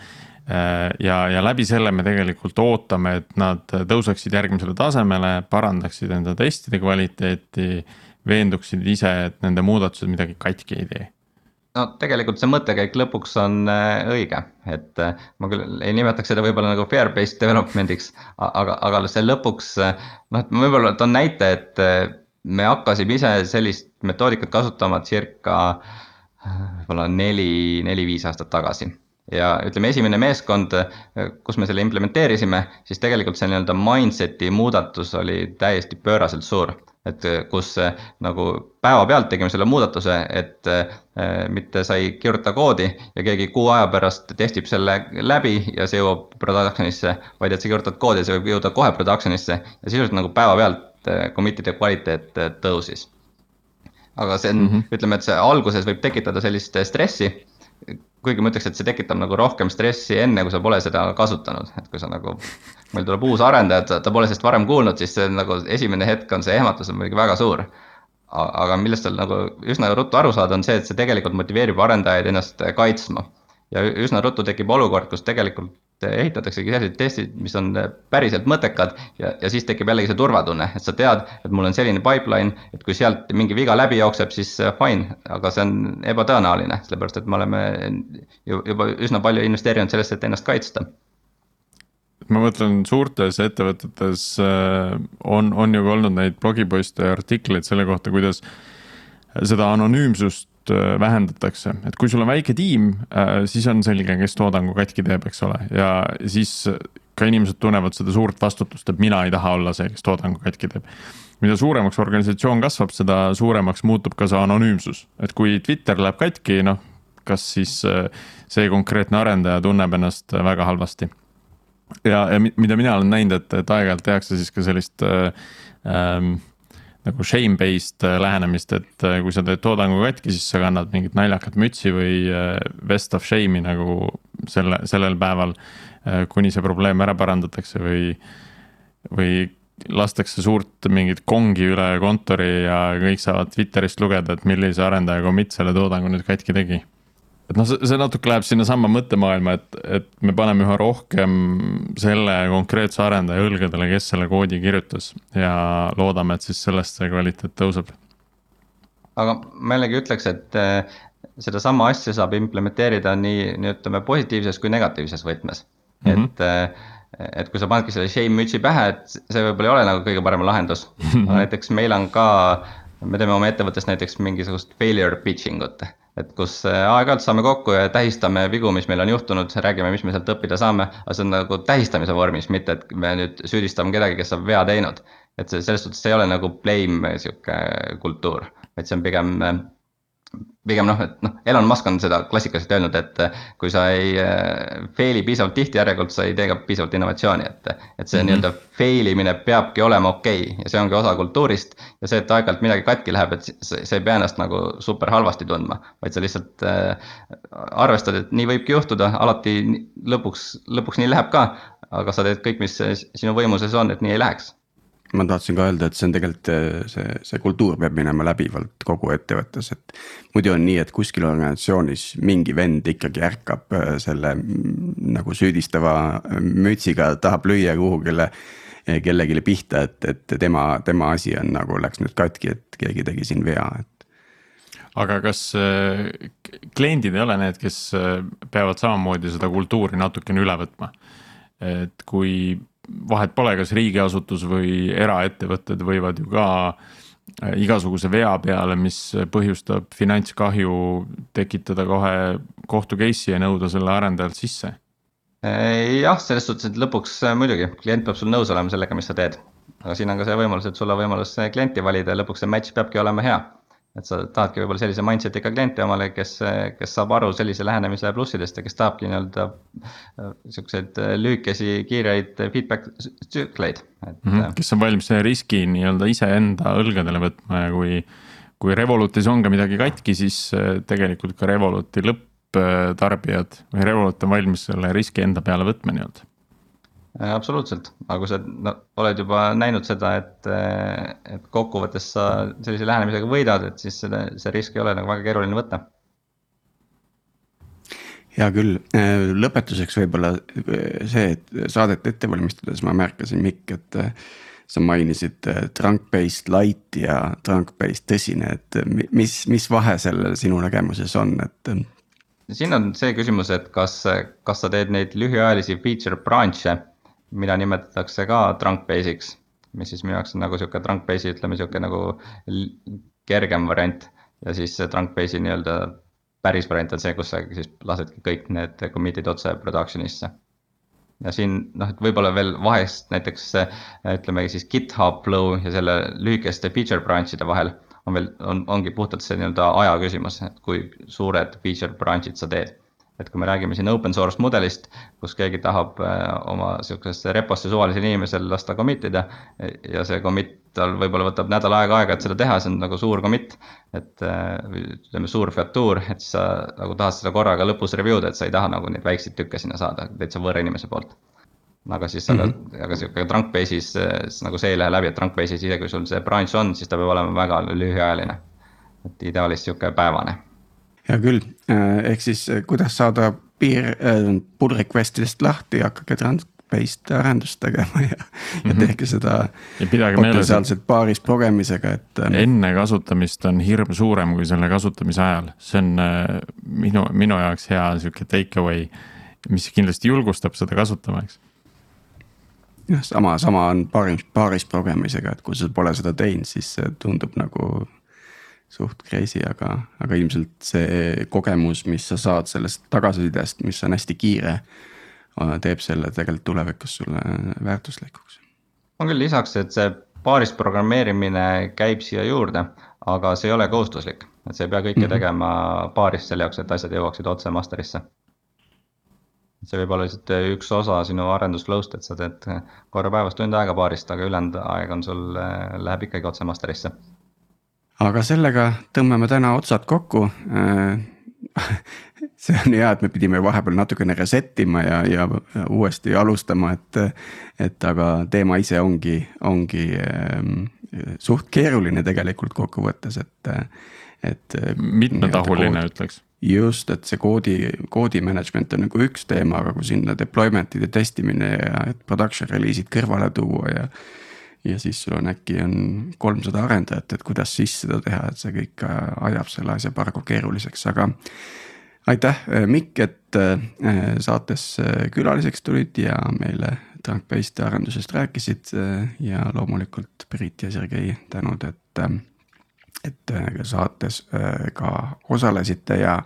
Äh, ja, ja läbi selle me tegelikult ootame, et nad tõuseksid järgmisele tasemele, parandaksid enda testide kvaliteeti. veenduksid ise, et nende muudatused midagi katki ei tee no tegelikult see mõttekäik lõpuks on äh, õige, et äh, ma küll ei nimetaks seda võib-olla nagu fear-based development'iks, aga, aga see lõpuks noh, et võib-olla toon näite, et me hakkasime ise sellist metoodikat kasutama circa võib-olla neli, neli-viis aastat tagasi. ja ütleme, esimene meeskond, kus me selle implementeerisime, siis tegelikult see nii-öelda mindset'i muudatus oli täiesti pööraselt suur. et kus nagu päevapealt tegime selle muudatuse, et äh, mitte sa ei kirjuta koodi ja keegi kuu aja pärast testib selle läbi ja see jõuab production'isse, vaid et sa kirjutad koodi ja see võib jõuda kohe production'isse ja sisuliselt nagu päevapealt äh, commit'ide kvaliteet tõusis aga see on mm, -hmm. ütleme, et see alguses võib tekitada sellist stressi. kuigi ma ütleks, et see tekitab nagu rohkem stressi enne, kui sa pole seda kasutanud, et kui sa nagu. meil tuleb uus arendaja, ta pole sellest varem kuulnud, siis see nagu esimene hetk on see ehmatus on muidugi väga suur. aga millest seal nagu üsna ruttu aru saada, on see, et see tegelikult motiveerib arendajaid ennast kaitsma. ja üsna ruttu tekib olukord, kus tegelikult ehitataksegi sellised testid, mis on päriselt mõttekad ja, ja siis tekib jällegi see turvatunne, et sa tead, et mul on selline pipeline, et kui sealt mingi viga läbi jookseb, siis fine, aga see on ebatõenäoline, sellepärast et me oleme juba üsna palju investeerinud sellesse, et ennast kaitsta. Ma mõtlen suurtes ettevõtetes on, on ju ka olnud neid blogiposte ja artikleid selle kohta, kuidas seda anonüümsust Äh, vähendatakse, et kui sul on väike tiim, äh, siis on selge, kes toodangu katki teeb, eks ole, ja siis ka inimesed tunnevad seda suurt vastutust, et mina ei taha olla see, kes toodangu katki teeb. mida suuremaks organisatsioon kasvab, seda suuremaks muutub ka see anonüümsus, et kui Twitter läheb katki, noh, kas siis äh, see konkreetne arendaja tunneb ennast väga halvasti. ja, ja mida mina olen näinud, et, et aeg-ajalt tehakse siis ka sellist äh, ähm, nagu shame-based äh, lähenemist, et äh, kui sa teed toodangu katki, siis sa kannad mingit naljakat mütsi või äh, vest of shame'i nagu selle, sellel päeval. kuni see probleem ära parandatakse või, või lastakse suurt mingit kongi üle kontori ja kõik saavad Twitterist lugeda, et millise arendaja commit selle toodangu nüüd katki tegi et noh, see natuke läheb sinnasamma mõttemaailma, et, et me paneme üha rohkem selle konkreetse arendaja õlgadele, kes selle koodi kirjutas ja loodame, et siis sellest see kvaliteet tõuseb. aga ma jällegi ütleks, et eh, sedasama asja saab implementeerida nii, nii ütleme positiivses kui negatiivses võtmes mm, -hmm. et eh, et kui sa panedki selle shame mütsi pähe, et see võib-olla ei ole nagu kõige parem lahendus, näiteks meil on ka, me teeme oma ettevõttes näiteks mingisugust failure pitching ut et kus äh, aeg-ajalt saame kokku ja tähistame vigu, mis meil on juhtunud, räägime, mis me sealt õppida saame, aga see on nagu tähistamise vormis, mitte et me nüüd süüdistame kedagi, kes on vea teinud. et see selles suhtes ei ole nagu blame sihuke kultuur, vaid see on pigem äh, pigem noh, et noh, Elon Musk on seda klassikaliselt öelnud, et eh, kui sa ei eh, fail'i piisavalt tihti, järelikult sa ei tee ka piisavalt innovatsiooni, et. et see mm -hmm. nii-öelda fail imine peabki olema okei okay ja see ongi osa kultuurist. ja see, et aeg-ajalt midagi katki läheb, et sa ei pea ennast nagu super halvasti tundma, vaid sa lihtsalt äh, arvestad, et nii võibki juhtuda, alati lõpuks, lõpuks nii läheb ka. aga sa teed kõik, mis sinu võimuses on, et nii ei läheks ma tahtsin ka öelda, et see on tegelikult äh, see, see kultuur peab minema läbivalt kogu ettevõttes, et. muidu on nii, et kuskil organisatsioonis mingi vend ikkagi ärkab äh, selle mm, nagu süüdistava äh, mütsiga, tahab lüüa kuhugile. kellelegi pihta, et, et tema, tema asi on nagu läks nüüd katki, et keegi tegi siin vea, et aga kas kliendid ei ole need, kes peavad samamoodi seda kultuuri natukene üle võtma? et kui vahet pole, kas riigiasutus või eraettevõtted võivad ju ka äh, igasuguse vea peale, mis põhjustab finantskahju, tekitada kohe kohtu case'i ja nõuda selle arendajalt sisse. Äh, jah, selles suhtes, et lõpuks äh, muidugi klient peab sul nõus olema sellega, mis sa teed. aga siin on ka see võimalus, et sul on võimalus klienti valida ja lõpuks see match peabki olema hea et sa tahadki võib-olla sellise mindset'iga klienti omale, kes, kes saab aru sellise lähenemise plussidest ja kes tahabki nii-öelda äh, siukseid äh, lühikesi, kiireid feedback tsükleid, et mm. -hmm. kes on valmis selle riski nii-öelda iseenda õlgadele võtma ja kui, kui Revolutis on ka midagi katki, siis tegelikult ka Revoluti lõpptarbijad või Revolut on valmis selle riski enda peale võtma nii-öelda absoluutselt, aga kui sa no, oled juba näinud seda, et, äh, et kokkuvõttes sa sellise lähenemisega võidad, et siis seda, see risk ei ole nagu väga keeruline võtta. hea küll, äh, lõpetuseks võib-olla see, et saadet ette valmistades ma märkasin, Mikk, et sa mainisid trunk-based light ja trunk-based tõsine, et mis, mis vahe sellel sinu nägemuses on, et? siin on see küsimus, et kas, kas sa teed neid lühiajalisi feature branch'e mida nimetatakse ka trunk base'iks, mis siis minu jaoks on nagu sihuke trunk base'i, ütleme sihuke nagu kergem variant. ja siis see trunk base'i nii-öelda päris variant on see, kus sa siis lasedki kõik need commit'id otse production'isse. ja siin noh, et võib-olla veel vahest näiteks ütlemegi siis GitHub flow ja selle lühikeste feature branch'ide vahel on veel, on, ongi puhtalt see nii-öelda aja küsimus, et kui suured feature branch'id sa teed et kui me räägime siin open source mudelist, kus keegi tahab äh, oma sihukesesse reposse suvalisel inimesel lasta commit ida. ja see commit tal võib-olla võtab nädal aega aega, et seda teha, see on nagu suur commit. et äh, ütleme, suur featuur, et sa nagu tahad seda korraga lõpus review da, et sa ei taha nagu neid väikseid tükke sinna saada täitsa võõra inimese poolt. aga siis mm, -hmm. aga, aga sihuke trunk base'is äh, nagu see ei lähe läbi, et trunk base'is isegi kui sul see branch on, siis ta peab olema väga lühiajaline. et ideaalis sihuke päevane hea küll, äh, ehk siis äh, kuidas saada piir äh, pull request idest lahti, hakake Transpace'i arendust tegema ja mm, -hmm. ja Mhm. tehke seda ja pidage meeles, et potentsiaalselt paaris progemisega, et äh, enne kasutamist on hirm suurem kui selle kasutamise ajal, see on minu, minu jaoks hea sihuke take away, mis kindlasti julgustab seda kasutama, eks. jah, sama, sama on paaris, paaris progemisega, et kui sa pole seda teinud, siis see tundub nagu suht crazy, aga, aga ilmselt see kogemus, mis sa saad sellest tagasisidest, mis on hästi kiire, teeb selle tegelikult tulevikus sulle väärtuslikuks. ma küll lisaks, et see paaris programmeerimine käib siia juurde, aga see ei ole kohustuslik, et sa ei pea kõike mm -hmm. tegema paaris selle jaoks, et asjad jõuaksid otse master'isse. see võib olla lihtsalt üks osa sinu arendusflow'st, et sa teed korra päevas tund aega paarist, aga ülejäänud aeg on sul, läheb ikkagi otse master'isse aga sellega tõmbame täna otsad kokku see on hea, et me pidime vahepeal natukene reset ima ja, ja uuesti alustama, et, et aga teema ise ongi, ongi ähm, suht keeruline tegelikult kokkuvõttes, et, et. mitmetahuline ütleks. just, et see koodi, koodi management on nagu üks teema, aga kui sinna deployment'ide testimine ja production release'id kõrvale tuua ja ja siis sul on äkki on kolmsada arendajat, et kuidas siis seda teha, et see kõik ajab selle asja paraku keeruliseks, aga aitäh, Mikk, et saates külaliseks tulid ja meile Trunkbased arendusest rääkisid ja loomulikult Priit ja Sergei tänud, et, et saates ka osalesite ja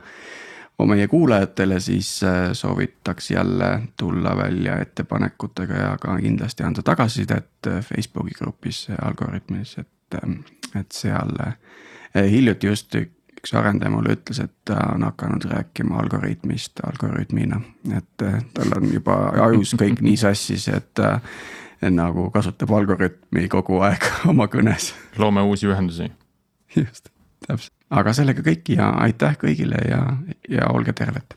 meie kuulajatele siis soovitaks jälle tulla välja ettepanekutega ja ka kindlasti anda tagasisidet Facebooki grupis Algorütmis, et, et seal hiljuti just üks arendaja mulle ütles, et ta on hakanud rääkima algoritmist algoritmina, et tal on juba ajus kõik nii sassis, et nagu kasutab algoritmi kogu aeg oma kõnes. loome uusi ühendusi. just, täpselt aga sellega kõik ja aitäh kõigile ja, ja olge terved.